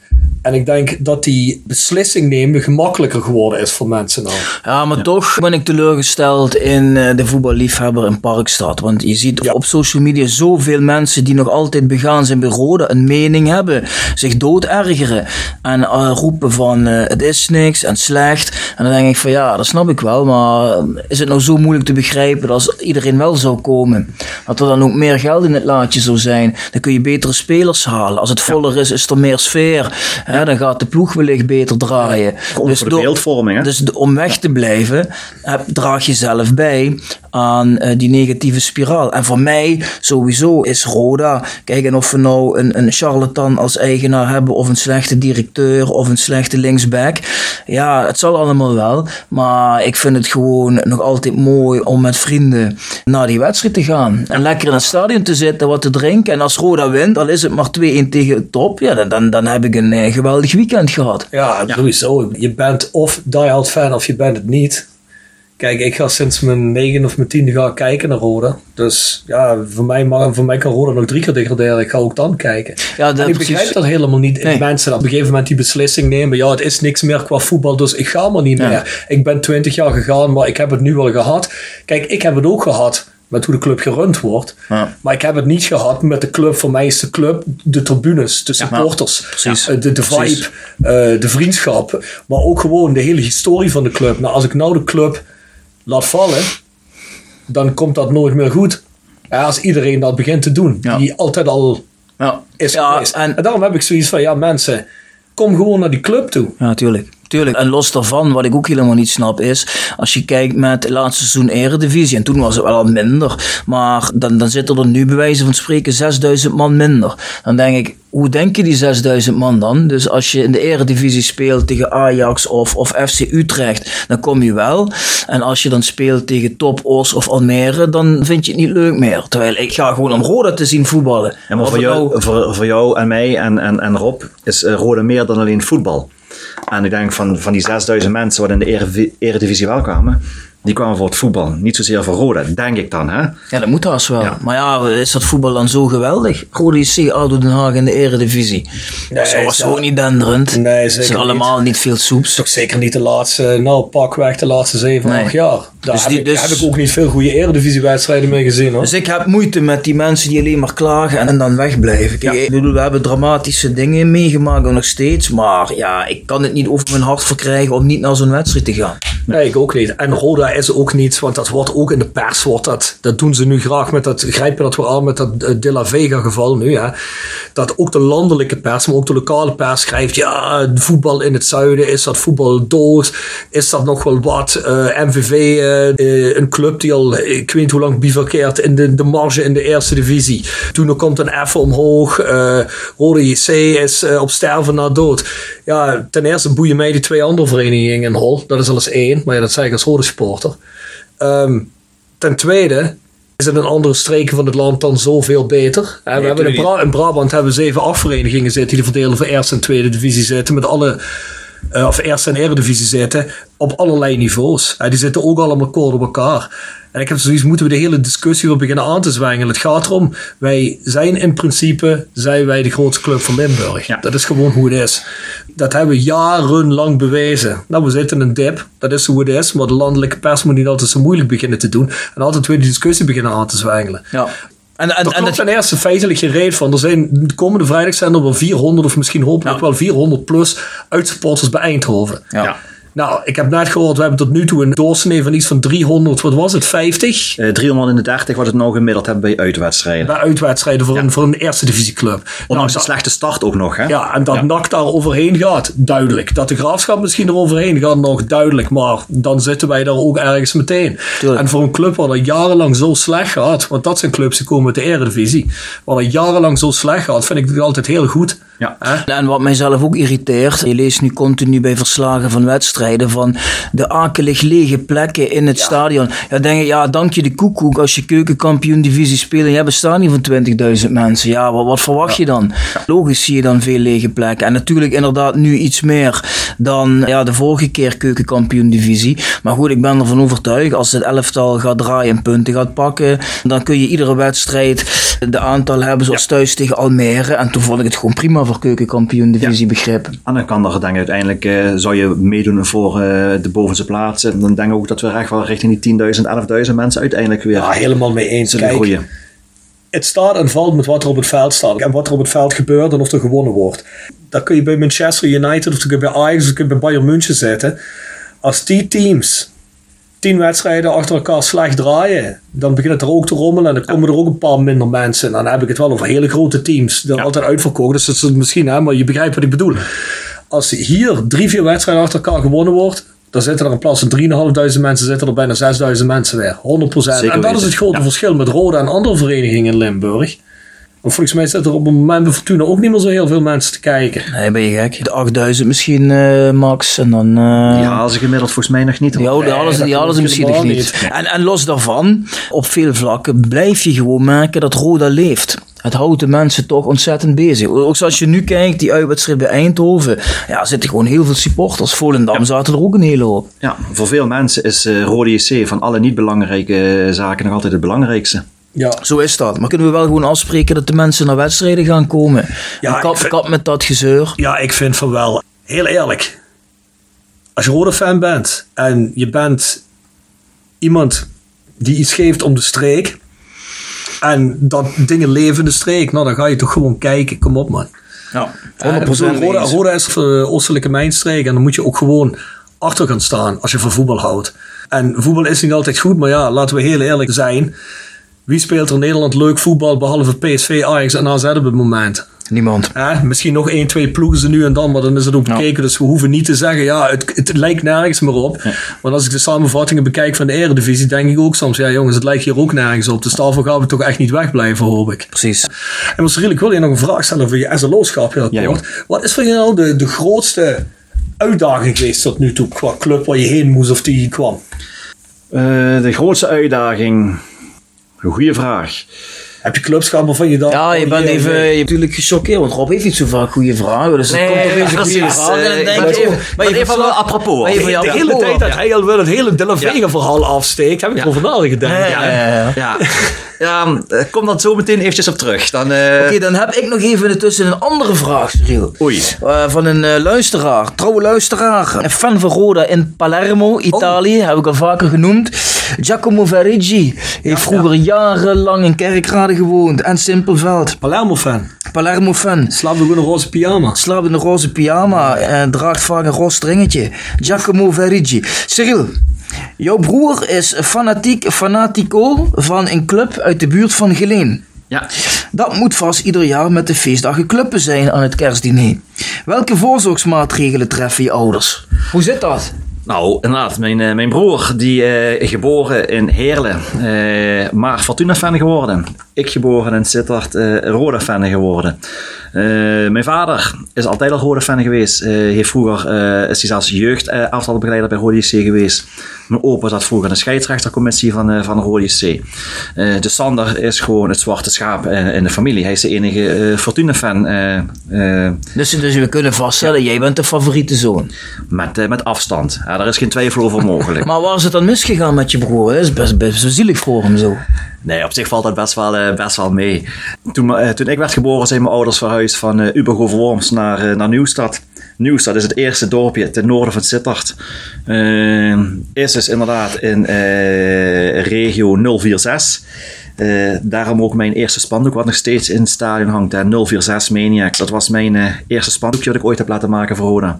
En ik denk dat die beslissing nemen gemakkelijker geworden is voor mensen nou. Ja, maar toch ben ik teleurgesteld in eh, de voetballiefhebber in Parkstad. Want je ziet Ja. op social media zoveel mensen die nog altijd begaan zijn bij Rode, een mening hebben, zich dood ergeren. En eh, roepen van eh, het is niks en slecht. En dan denk ik van ja, dat snap ik wel. Maar is het nou zo moeilijk te begrijpen dat als iedereen wel zou komen, dat er dan ook meer geld in het laadje zou zijn? Dan kun je betere spelers halen. Als het voller is, is er meer sfeer. Hè, dan gaat de ploeg wellicht beter draaien. Voor de beeldvorming, hè? dus om weg te blijven, heb, draag je zelf bij aan eh, die negatieve spiraal. En voor mij sowieso is Roda, kijk, en of we nou een, een charlatan als eigenaar hebben, of een slechte directeur, of een slechte linksback. Ja, het zal allemaal wel. Maar ik vind het gewoon nog altijd mooi om met vrienden naar die wedstrijd te gaan. En lekker in het stadion te zitten, wat te drinken. En als Roda wint, al is het maar 2-1 tegen top, ja, dan, dan, dan heb ik een eh, geweldig weekend gehad. Ja, sowieso. Je bent of diehard fan of je bent het niet. Kijk, ik ga sinds mijn negen of mijn tiende ga ik kijken naar Roda. Dus ja, voor mij, mag, voor mij kan Roda nog drie keer degraderen. Ik ga ook dan kijken. Ja, dat en ik precies. begrijp dat helemaal niet. Nee. In mensen dat op een gegeven moment die beslissing nemen. Ja, het is niks meer qua voetbal, dus ik ga maar niet Ja. meer. Ik ben twintig jaar gegaan, maar ik heb het nu wel gehad. Kijk, ik heb het ook gehad met hoe de club gerund wordt. Ja. Maar ik heb het niet gehad met de club. Voor mij is de club de tribunes, de supporters, precies. de, de vibe, Precies. eh, de vriendschap. Maar ook gewoon de hele historie van de club. Nou, als ik nou de club laat vallen, dan komt dat nooit meer goed. Ja, als iedereen dat begint te doen, Ja. die altijd al Ja, is ja, geweest. En, en, daarom heb ik zoiets van, ja mensen, kom gewoon naar die club toe. Ja, tuurlijk. Tuurlijk. En los daarvan, wat ik ook helemaal niet snap, is als je kijkt met het laatste seizoen Eredivisie, en toen was het wel al minder, maar dan, dan zitten er nu bij wijze van spreken 6000 man minder. Dan denk ik, hoe denken die 6000 man dan? Dus als je in de Eredivisie speelt tegen Ajax of, of FC Utrecht, dan kom je wel. En als je dan speelt tegen Top Os of Almere, dan vind je het niet leuk meer. Terwijl ik ga gewoon om Roda te zien voetballen. Ja, maar voor jou, nou- voor, voor jou en mij en, en, en Rob is eh, Rode meer dan alleen voetbal. En ik denk van, van die 6000 mensen wat in de Eredivi- Eredivisie wel kwamen, die kwamen voor het voetbal. Niet zozeer voor Rode, denk ik dan. Hè? Ja, dat moet haast wel. Ja. Maar ja, is dat voetbal dan zo geweldig? Rode JC, ADO Den Haag in de eredivisie. dat Nee, was ja. zo niet denderend. Nee, Het zeker is allemaal niet, veel soeps. Toch zeker niet de laatste, nou pakweg de laatste zeven, Nee. acht jaar. Daar Dus heb, die- ik, dus- heb ik ook niet veel goede eredivisiewedstrijden mee gezien hoor. Dus ik heb moeite met die mensen die alleen maar klagen en dan wegblijven. Kijk, ik bedoel, we hebben dramatische dingen meegemaakt en nog steeds. Maar ja, ik kan het niet over mijn hart verkrijgen om niet naar zo'n wedstrijd te gaan. Nee, ik ook niet. En Roda is ook niet, want dat wordt ook in de pers, wordt dat, dat doen ze nu graag met dat, grijpen dat weer aan met dat eh, De La Vega geval nu, hè. Dat ook de landelijke pers, maar ook de lokale pers schrijft, ja, voetbal in het zuiden, is dat voetbal dood? Is dat nog wel wat? Eh, MVV, eh, een club die al, ik weet hoe lang bivakkeert in de, de marge in de eerste divisie. Toen komt een even omhoog, Rode JC is op sterven na dood. Ja, ten eerste boeien mij die twee andere verenigingen in Hol. Dat is alles één, maar ja, dat zeg ik als Rode supporter. Ehm, ten tweede is het in andere streken van het land dan zoveel beter. We hebben in, tuurlijk. Bra- in Brabant hebben we zeven afverenigingen zitten die verdelen voor eerste en tweede divisie zitten met alle eh, of eerste en eredivisie zitten, op allerlei niveaus. Die zitten ook allemaal kort op elkaar. En ik heb zoiets, moeten we de hele discussie weer beginnen aan te zwengelen. Het gaat erom, wij zijn in principe, zijn wij de grootste club van Limburg. Ja. Dat is gewoon hoe het is. Dat hebben we jarenlang bewezen. Nou, we zitten in een dip, dat is hoe het is. Maar de landelijke pers moet niet altijd zo moeilijk beginnen te doen. En altijd weer die discussie beginnen aan te zwengelen. Ja. En, en, Er en komt het, ten eerste feitelijk geen reet van. Er zijn de komende vrijdag zijn er wel 400 of misschien hopelijk Ja. wel 400 plus uitsupporters bij Eindhoven. ja. Nou, ik heb net gehoord, we hebben tot nu toe een doorsnee van iets van 300, wat was het, 50? Eh, 330 wat het nou gemiddeld hebben bij uitwedstrijden. Bij uitwedstrijden voor, een, voor een eerste divisieclub. Ondanks Nou, de slechte start ook nog, hè? Ja, en dat Ja. NAC daar overheen gaat, duidelijk. Dat de graafschap misschien er overheen gaat, nog duidelijk. Maar dan zitten wij daar ook ergens meteen. Tuurlijk. En voor een club waar dat jarenlang zo slecht gaat, want dat zijn clubs die komen uit de Eredivisie, waar dat jarenlang zo slecht gaat, vind ik het altijd heel goed. Ja. En wat mijzelf ook irriteert, je leest nu continu bij verslagen van wedstrijden van de akelig lege plekken in het stadion. Ja, denk je, ja, dank je de koekoek als je keukenkampioen divisie speelt en je hebt een stadion van 20.000 mensen. Ja, wat, wat verwacht je dan? Logisch zie je dan veel lege plekken. En natuurlijk inderdaad nu iets meer dan ja, de vorige keer keukenkampioen divisie. Maar goed, ik ben ervan overtuigd, als het elftal gaat draaien en punten gaat pakken, dan kun je iedere wedstrijd de aantal hebben zoals thuis tegen Almere. En toen vond ik het gewoon prima voor keukenkampioen divisie. En dan kan er, denk ik, uiteindelijk eh, zou je meedoen voor eh, de bovenste plaatsen. Dan denk ik ook dat we echt wel richting die 10.000, 11.000 mensen uiteindelijk weer Ja, helemaal mee eens. zullen Kijk, groeien. het staat en valt met wat er op het veld staat. En wat er op het veld gebeurt en of er gewonnen wordt. Dat kun je bij Manchester United of dat kun je bij Ajax of dat kun je bij Bayern München zetten. Als die teams tien wedstrijden achter elkaar slecht draaien, dan begint het er ook te rommelen en dan komen er ook een paar minder mensen. En dan heb ik het wel over hele grote teams. Die Ja. altijd uitverkocht. Dus dat is misschien, hè, maar je begrijpt wat ik bedoel. Als hier drie, vier wedstrijden achter elkaar gewonnen wordt, dan zitten er in plaats van 3.500 mensen, zitten er bijna 6.000 mensen weer. 100%. Zeker en dat is het grote Ja. verschil met Roda en andere verenigingen in Limburg. Want volgens mij zitten er op het moment bij Fortuna ook niet meer zo heel veel mensen te kijken. Nee, ben je gek? De 8000 misschien, eh, max. En dan... eh, Ja, ze gemiddeld volgens mij nog niet. Ja, die Nee, hadden ze, die ze klopt misschien nog niet. En, en los daarvan, op veel vlakken blijf je gewoon merken dat Roda leeft. Het houdt de mensen toch ontzettend bezig. Ook zoals je nu kijkt, die uitwedstrijd bij Eindhoven. Ja, er zitten gewoon heel veel supporters. Volendam zaten er ook een hele hoop. Ja, voor veel mensen is eh Rode JC van alle niet belangrijke zaken nog altijd het belangrijkste. Ja. Zo is dat. Maar kunnen we wel gewoon afspreken dat de mensen naar wedstrijden gaan komen? Ja, kap, vind- kap met dat gezeur. Ja, ik vind van wel. Heel eerlijk. Als je rode fan bent en je bent iemand die iets geeft om de streek. En dat dingen leven in de streek. Nou, dan ga je toch gewoon kijken. Kom op, man. Ja, Eh, ik 100% bedoel, Roda. Roda is de oostelijke mijnstreek. En dan moet je ook gewoon achter gaan staan als je van voetbal houdt. En voetbal is niet altijd goed. Maar ja, laten we heel eerlijk zijn. Wie speelt er in Nederland leuk voetbal behalve PSV, Ajax en AZ op het moment? Niemand. Hè, misschien nog één, twee ploegen ze nu en dan, maar dan is het ook bekeken. Dus we hoeven niet te zeggen, ja, het, het lijkt nergens meer op. Want als ik de samenvattingen bekijk van de Eredivisie, denk ik ook soms, ja jongens, het lijkt hier ook nergens op. Dus daarvoor gaan we toch echt niet wegblijven, hoop ik. Precies. En Marcel, ik wil je nog een vraag stellen voor je SLO-schap heel Ja, kort. Wat is voor jou nou de, de grootste uitdaging geweest tot nu toe qua club waar je heen moest of die kwam? Eh, de grootste uitdaging. Een goede vraag. Heb je clubs gehad waarvan je dacht... Ja, je oh, bent even jee. je bent natuurlijk gechoqueerd, want Rob heeft niet zo vaak goede vragen. Dus er komt opeens een goede vraag en dan Eh, denk maar je... even- maar even verslag- wel apropos. maar De hele apropos. tijd dat hij al wel het hele Vega verhaal afsteekt, heb ik erover nagedacht. Ja, ja, ja. [laughs] Ja, eh, kom dan zo meteen eventjes op terug. Dan, eh, Oké, dan heb ik nog even ertussen een andere vraag, Cyril. Oei. Eh, van een eh, luisteraar, trouwe luisteraar. Een fan van Roda in Palermo, Italië, heb ik al vaker genoemd. Giacomo Verigi heeft vroeger jarenlang in Kerkrade gewoond en Simpelveld. Palermo-fan. Palermo-fan. Slaapt ook in een roze pyjama. Slaapt in een roze pyjama en draagt vaak een roze stringetje. Giacomo Verigi. Cyril, jouw broer is fanatiek fanatico van een club uit de buurt van Geleen. ja. Dat moet vast ieder jaar met de feestdagen clubben zijn aan het kerstdiner. Welke voorzorgsmaatregelen treffen je ouders? Hoe zit dat? Nou, inderdaad. Mijn, eh, mijn broer, die eh geboren in Heerlen, eh, maar Fortuna-fan geworden. Ik geboren in Sittard, eh Roda-fan geworden. Mijn vader is altijd al Roda-fan geweest. Eh, heeft vroeger, is hij zelfs jeugd bij Rode JC geweest. Mijn opa zat vroeger in de scheidsrechtercommissie van, eh, van de Rode C. Eh, dus Sander is gewoon het zwarte schaap in de familie. Hij is de enige eh, Fortuna-fan eh, Dus, dus we kunnen vaststellen, jij bent de favoriete zoon. met, met afstand. Ja, daar is geen twijfel over mogelijk. [laughs] Maar waar is het dan misgegaan met je broer? Dat is best, best zo zielig voor hem zo. Nee, op zich valt dat best wel, best wel mee. Toen, toen ik werd geboren zijn mijn ouders verhuisd van uh, Ubergo-Worms naar, eh, naar Nieuwstad. Nieuwstad is het eerste dorpje ten noorden van Sittard. Eh, is dus inderdaad in eh, regio 046. Eh, daarom ook mijn eerste spandoek, wat nog steeds in het stadion hangt. hè, 046 Maniacs. Dat was mijn eh, eerste spandoekje dat ik ooit heb laten maken voor Roda.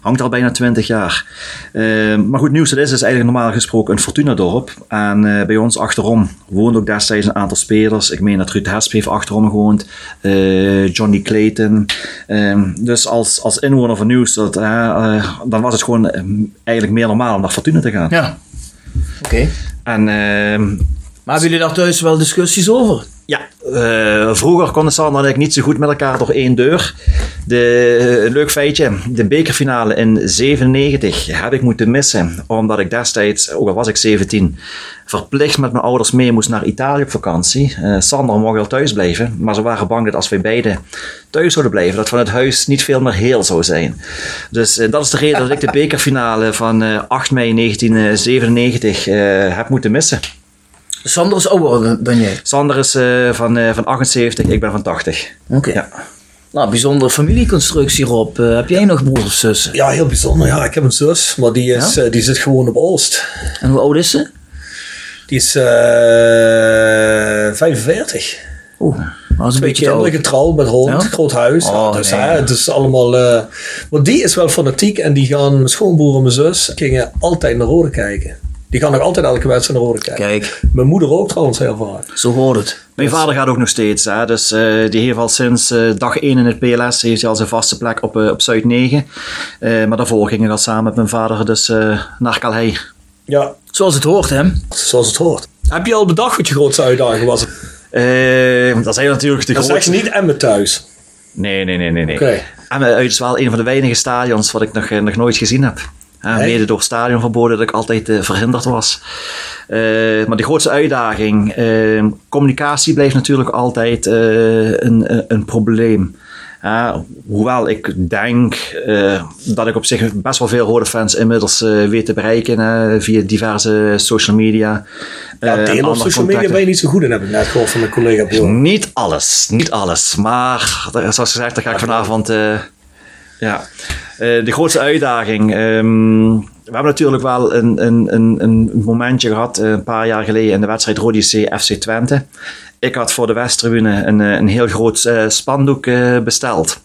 Hangt al bijna 20 jaar. Eh, maar goed, Nieuwstad is dus eigenlijk normaal gesproken een Fortuna-dorp. En eh, bij ons achterom woonden ook destijds een aantal spelers. Ik meen dat Ruud Hesp heeft achterom gewoond. eh, Johnny Clayton. Eh, dus als, als inwoner van Nieuwstad, eh, eh, dan was het gewoon eh, eigenlijk meer normaal om naar Fortuna te gaan. Ja. Oké. En ehm, Maar hebben jullie daar thuis wel discussies over? Ja, eh, vroeger konden Sander en ik niet zo goed met elkaar door één deur. De, leuk feitje, de bekerfinale in 97 heb ik moeten missen. Omdat ik destijds, ook al was ik 17, verplicht met mijn ouders mee moest naar Italië op vakantie. Eh, Sander mocht wel thuis blijven, maar ze waren bang dat als wij beiden thuis zouden blijven, dat van het huis niet veel meer heel zou zijn. Dus eh, dat is de reden dat ik de bekerfinale van eh, 8 mei 1997 eh, heb moeten missen. Sander is ouder dan- jij. Sander is eh, van, eh, van 78, ik ben van 80. Oké. Ja. Nou, bijzondere familieconstructie, Rob. Eh, heb jij nog broers of zussen? Ja, heel bijzonder. Ja, ik heb een zus, maar die, is, die zit gewoon op Oost. En hoe oud is ze? Die is eh 45. Oeh, dat is een Twee kinderen getrouwd met hond, Ja? groot huis. Oh, dus nee. hè, het is allemaal... eh maar die is wel fanatiek en die gaan, mijn schoonbroer en mijn zus, gingen altijd naar Rode kijken. Die gaan nog altijd elke wedstrijd naar Rode kijken. Kijk, Mijn moeder ook trouwens heel vaak. zo hoort het. Mijn vader gaat ook nog steeds. Hè? Dus eh, die heeft al sinds eh, dag 1 in het PLS heeft hij al zijn vaste plek op, eh, op Zuid 9. Eh, maar daarvoor ging ik al samen met mijn vader dus naar Calhei. Ja, Zoals het hoort, hè? zoals het hoort. Heb je al bedacht wat je grootste uitdaging was? Dat zijn natuurlijk de Dan zeg je grootste... niet Emmen thuis. Nee, nee, nee, nee. nee. Oké. En uit is wel een van de weinige stadions wat ik nog, nog nooit gezien heb. Ja, Nee? Mede door stadionverboden dat ik altijd eh, verhinderd was. Eh, maar de grootste uitdaging, eh, communicatie blijft natuurlijk altijd een, een, probleem. Hoewel ik denk dat ik op zich best wel veel rode fans inmiddels weet te bereiken via diverse social media. Ja, en op social media ben je niet zo goed in, heb ik net gehoord van mijn collega Bjorn. Niet alles, niet alles. Maar zoals gezegd, daar ga ik vanavond. Ja. Eh, de grootste uitdaging. ehm, we hebben natuurlijk wel een, een, een, een momentje gehad eh, een paar jaar geleden in de wedstrijd Rodi C FC Twente. Ik had voor de Westtribune een, eh, een heel groot spandoek besteld.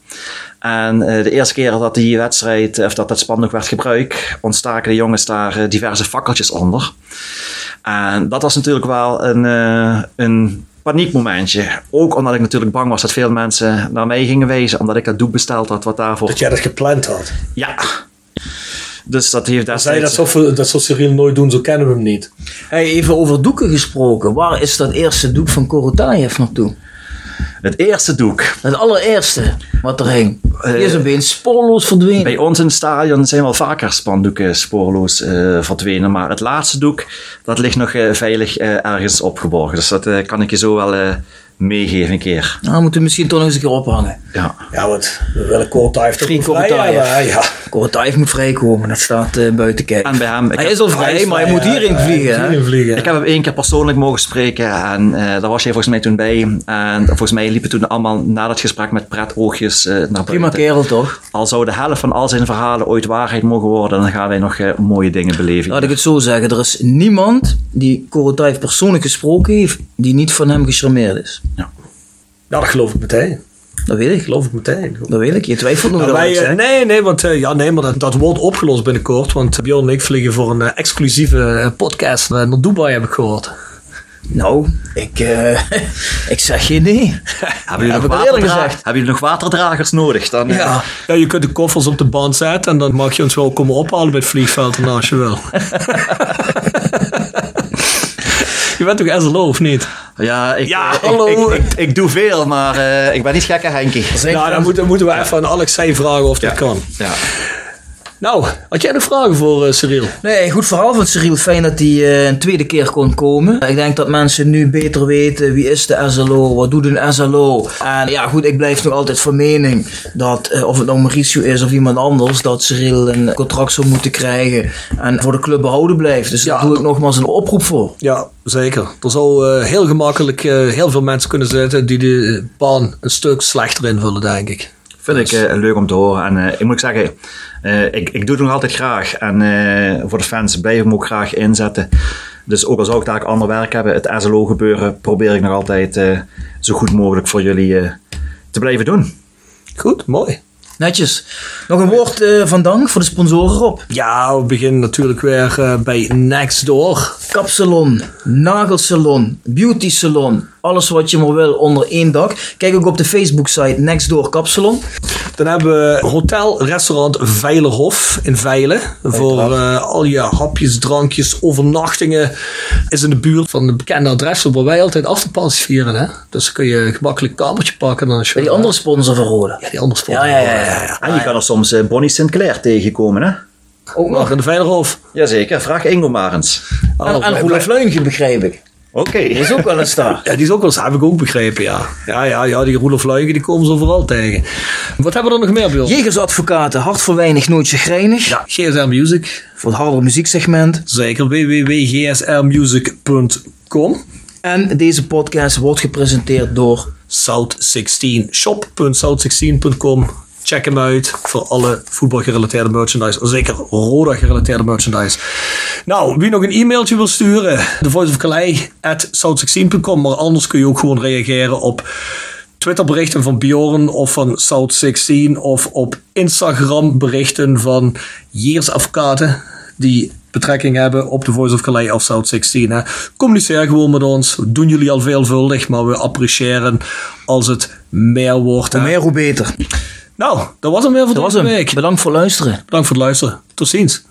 En de eerste keer dat die wedstrijd, of dat dat spandoek werd gebruikt, ontstaken de jongens daar diverse fakkeltjes onder. En dat was natuurlijk wel een, een paniekmomentje. Ook omdat ik natuurlijk bang was dat veel mensen naar mij gingen wijzen, omdat ik dat doek besteld had wat daarvoor. Dat jij dat gepland had. Ja. Dus dat heeft Dan zei je destijds. dat zou, dat zou Cyril nooit doen, zo kennen we hem niet. Hey, even over doeken gesproken. Waar is dat eerste doek van Korotayev naartoe? Het eerste doek. Het allereerste wat er hing. Die is opeens spoorloos verdwenen. Bij ons in het stadion zijn wel vaker spandoeken spoorloos eh, verdwenen. Maar het laatste doek, dat ligt nog eh, veilig eh, ergens opgeborgen. Dus dat kan ik je zo wel eh, meegeven een keer. Nou, moeten we misschien toch nog eens een keer ophangen. Ja. Ja, want we willen Kortaif toch vrij hebben, hè? Ja. Korotayev moet vrijkomen. Dat staat eh, buiten kijf. En bij hem... Hij is al vrij, maar hij moet hierin ja, hij vliegen. hè? Ik heb hem één keer persoonlijk mogen spreken en eh, daar was jij volgens mij toen bij. En volgens mij liepen toen allemaal na dat gesprek met pret oogjes eh, naar buiten. Prima kerel toch? Al zou de helft van al zijn verhalen ooit waarheid mogen worden, dan gaan wij nog eh, mooie dingen beleven. Laat ik het zo zeggen. Er is niemand die Korotayev persoonlijk gesproken heeft, die niet van hem gecharmeerd is. Ja, dat geloof ik meteen. Dat weet ik. geloof ik meteen. Dat weet ik. Je twijfelt nog Nou, wel eens, eh, nee, nee, want, eh, ja, nee, maar dat, dat wordt opgelost binnenkort. Want Bjorn en ik vliegen voor een eh, exclusieve eh, podcast eh, naar Dubai, heb ik gehoord. Nou, ik, eh, [laughs] ik zeg geen nee. [laughs] hebben, jullie nog gezegd. hebben jullie nog waterdragers nodig? Dan, eh, Ja. Ja, je kunt de koffers op de band zetten en dan mag je ons wel komen ophalen bij het vliegveld als je wil. Je bent toch SLO of niet? ja, ik, Ja, eh, ik- hallo. Ik, ik, ik doe veel, maar eh, ik ben niet gekke Henkie. Zijn Nou, dan moeten, moeten we even aan Alex Seij vragen of dat Ja. kan. Ja. Nou, had jij nog vragen voor uh, Cyril? Nee, goed verhaal van Cyril. Fijn dat hij uh, een tweede keer kon komen. Ik denk dat mensen nu beter weten wie is de SLO, wat doet een SLO. En ja, goed, ik blijf nog altijd van mening dat, uh, of het nou Mauricio is of iemand anders, dat Cyril een contract zou moeten krijgen en voor de club behouden blijft. Dus ja, daar doe ik nogmaals een oproep voor. Ja, zeker. Er zou heel gemakkelijk heel veel mensen kunnen zitten die de baan een stuk slechter invullen, denk ik. Vind ik uh, leuk om te horen. En uh, ik moet zeggen, uh, ik, ik doe het nog altijd graag. En voor de fans blijf ik me ook graag inzetten. Dus ook al zou ik daar ander werk hebben, het SLO gebeuren, probeer ik nog altijd zo goed mogelijk voor jullie te blijven doen. Goed, mooi. Netjes. Nog een woord uh, van dank voor de sponsoren op. Ja, we beginnen natuurlijk weer uh, bij Nextdoor. Kapsalon, nagelsalon, beauty salon, alles wat je maar wil onder één dak. Kijk ook op de Facebook-site Nextdoor Kapsalon. Dan hebben we hotel, restaurant Veilerhof in Veilen. Voor uh, al je hapjes, drankjes, overnachtingen. Is in de buurt van de bekende adressen waar wij altijd afterparties vieren. Hè? Dus dan kun je gemakkelijk een kamertje pakken. Dan als je die andere sponsor van Rode. Ja, die andere sponsor. Ja, ja, ja. ja, ja. En je kan er soms uh, Bonnie Sinclair tegenkomen, hè? Ook nog in de Veilerhof. Jazeker, vraag Ingo maar eens. En, en Roelof Leungen begreep ik. Oké. Okay. Die is ook wel een star. Ja, die is ook wel heb ik ook begrepen, ja. Ja, ja, ja die Roelof Luigen, die komen ze vooral tegen. Wat hebben we er nog meer, Björn? Jegersadvocaten, hart voor weinig, nooit chagrijnig. Ja, GSR Music. Voor het harde muzieksegment. Zeker, www.gsrmusic.com. En deze podcast wordt gepresenteerd door South16, shop.south16.com Check hem uit voor alle voetbalgerelateerde merchandise. Zeker Roda gerelateerde merchandise. Nou, wie nog een e-mailtje wil sturen, The Voice of Calais at south16.com. Maar anders kun je ook gewoon reageren op Twitterberichten van Bjorn of van South16 of op Instagram berichten van Years Advocaten die betrekking hebben op The Voice of Calais of South 16. Hè. Communiceer gewoon met ons. We doen jullie al veelvuldig, maar we appreciëren als het meer wordt. Hoe meer, hoe beter. Nou, dat was hem weer voor dat deze week. Bedankt voor het luisteren. Bedankt voor het luisteren. Tot ziens.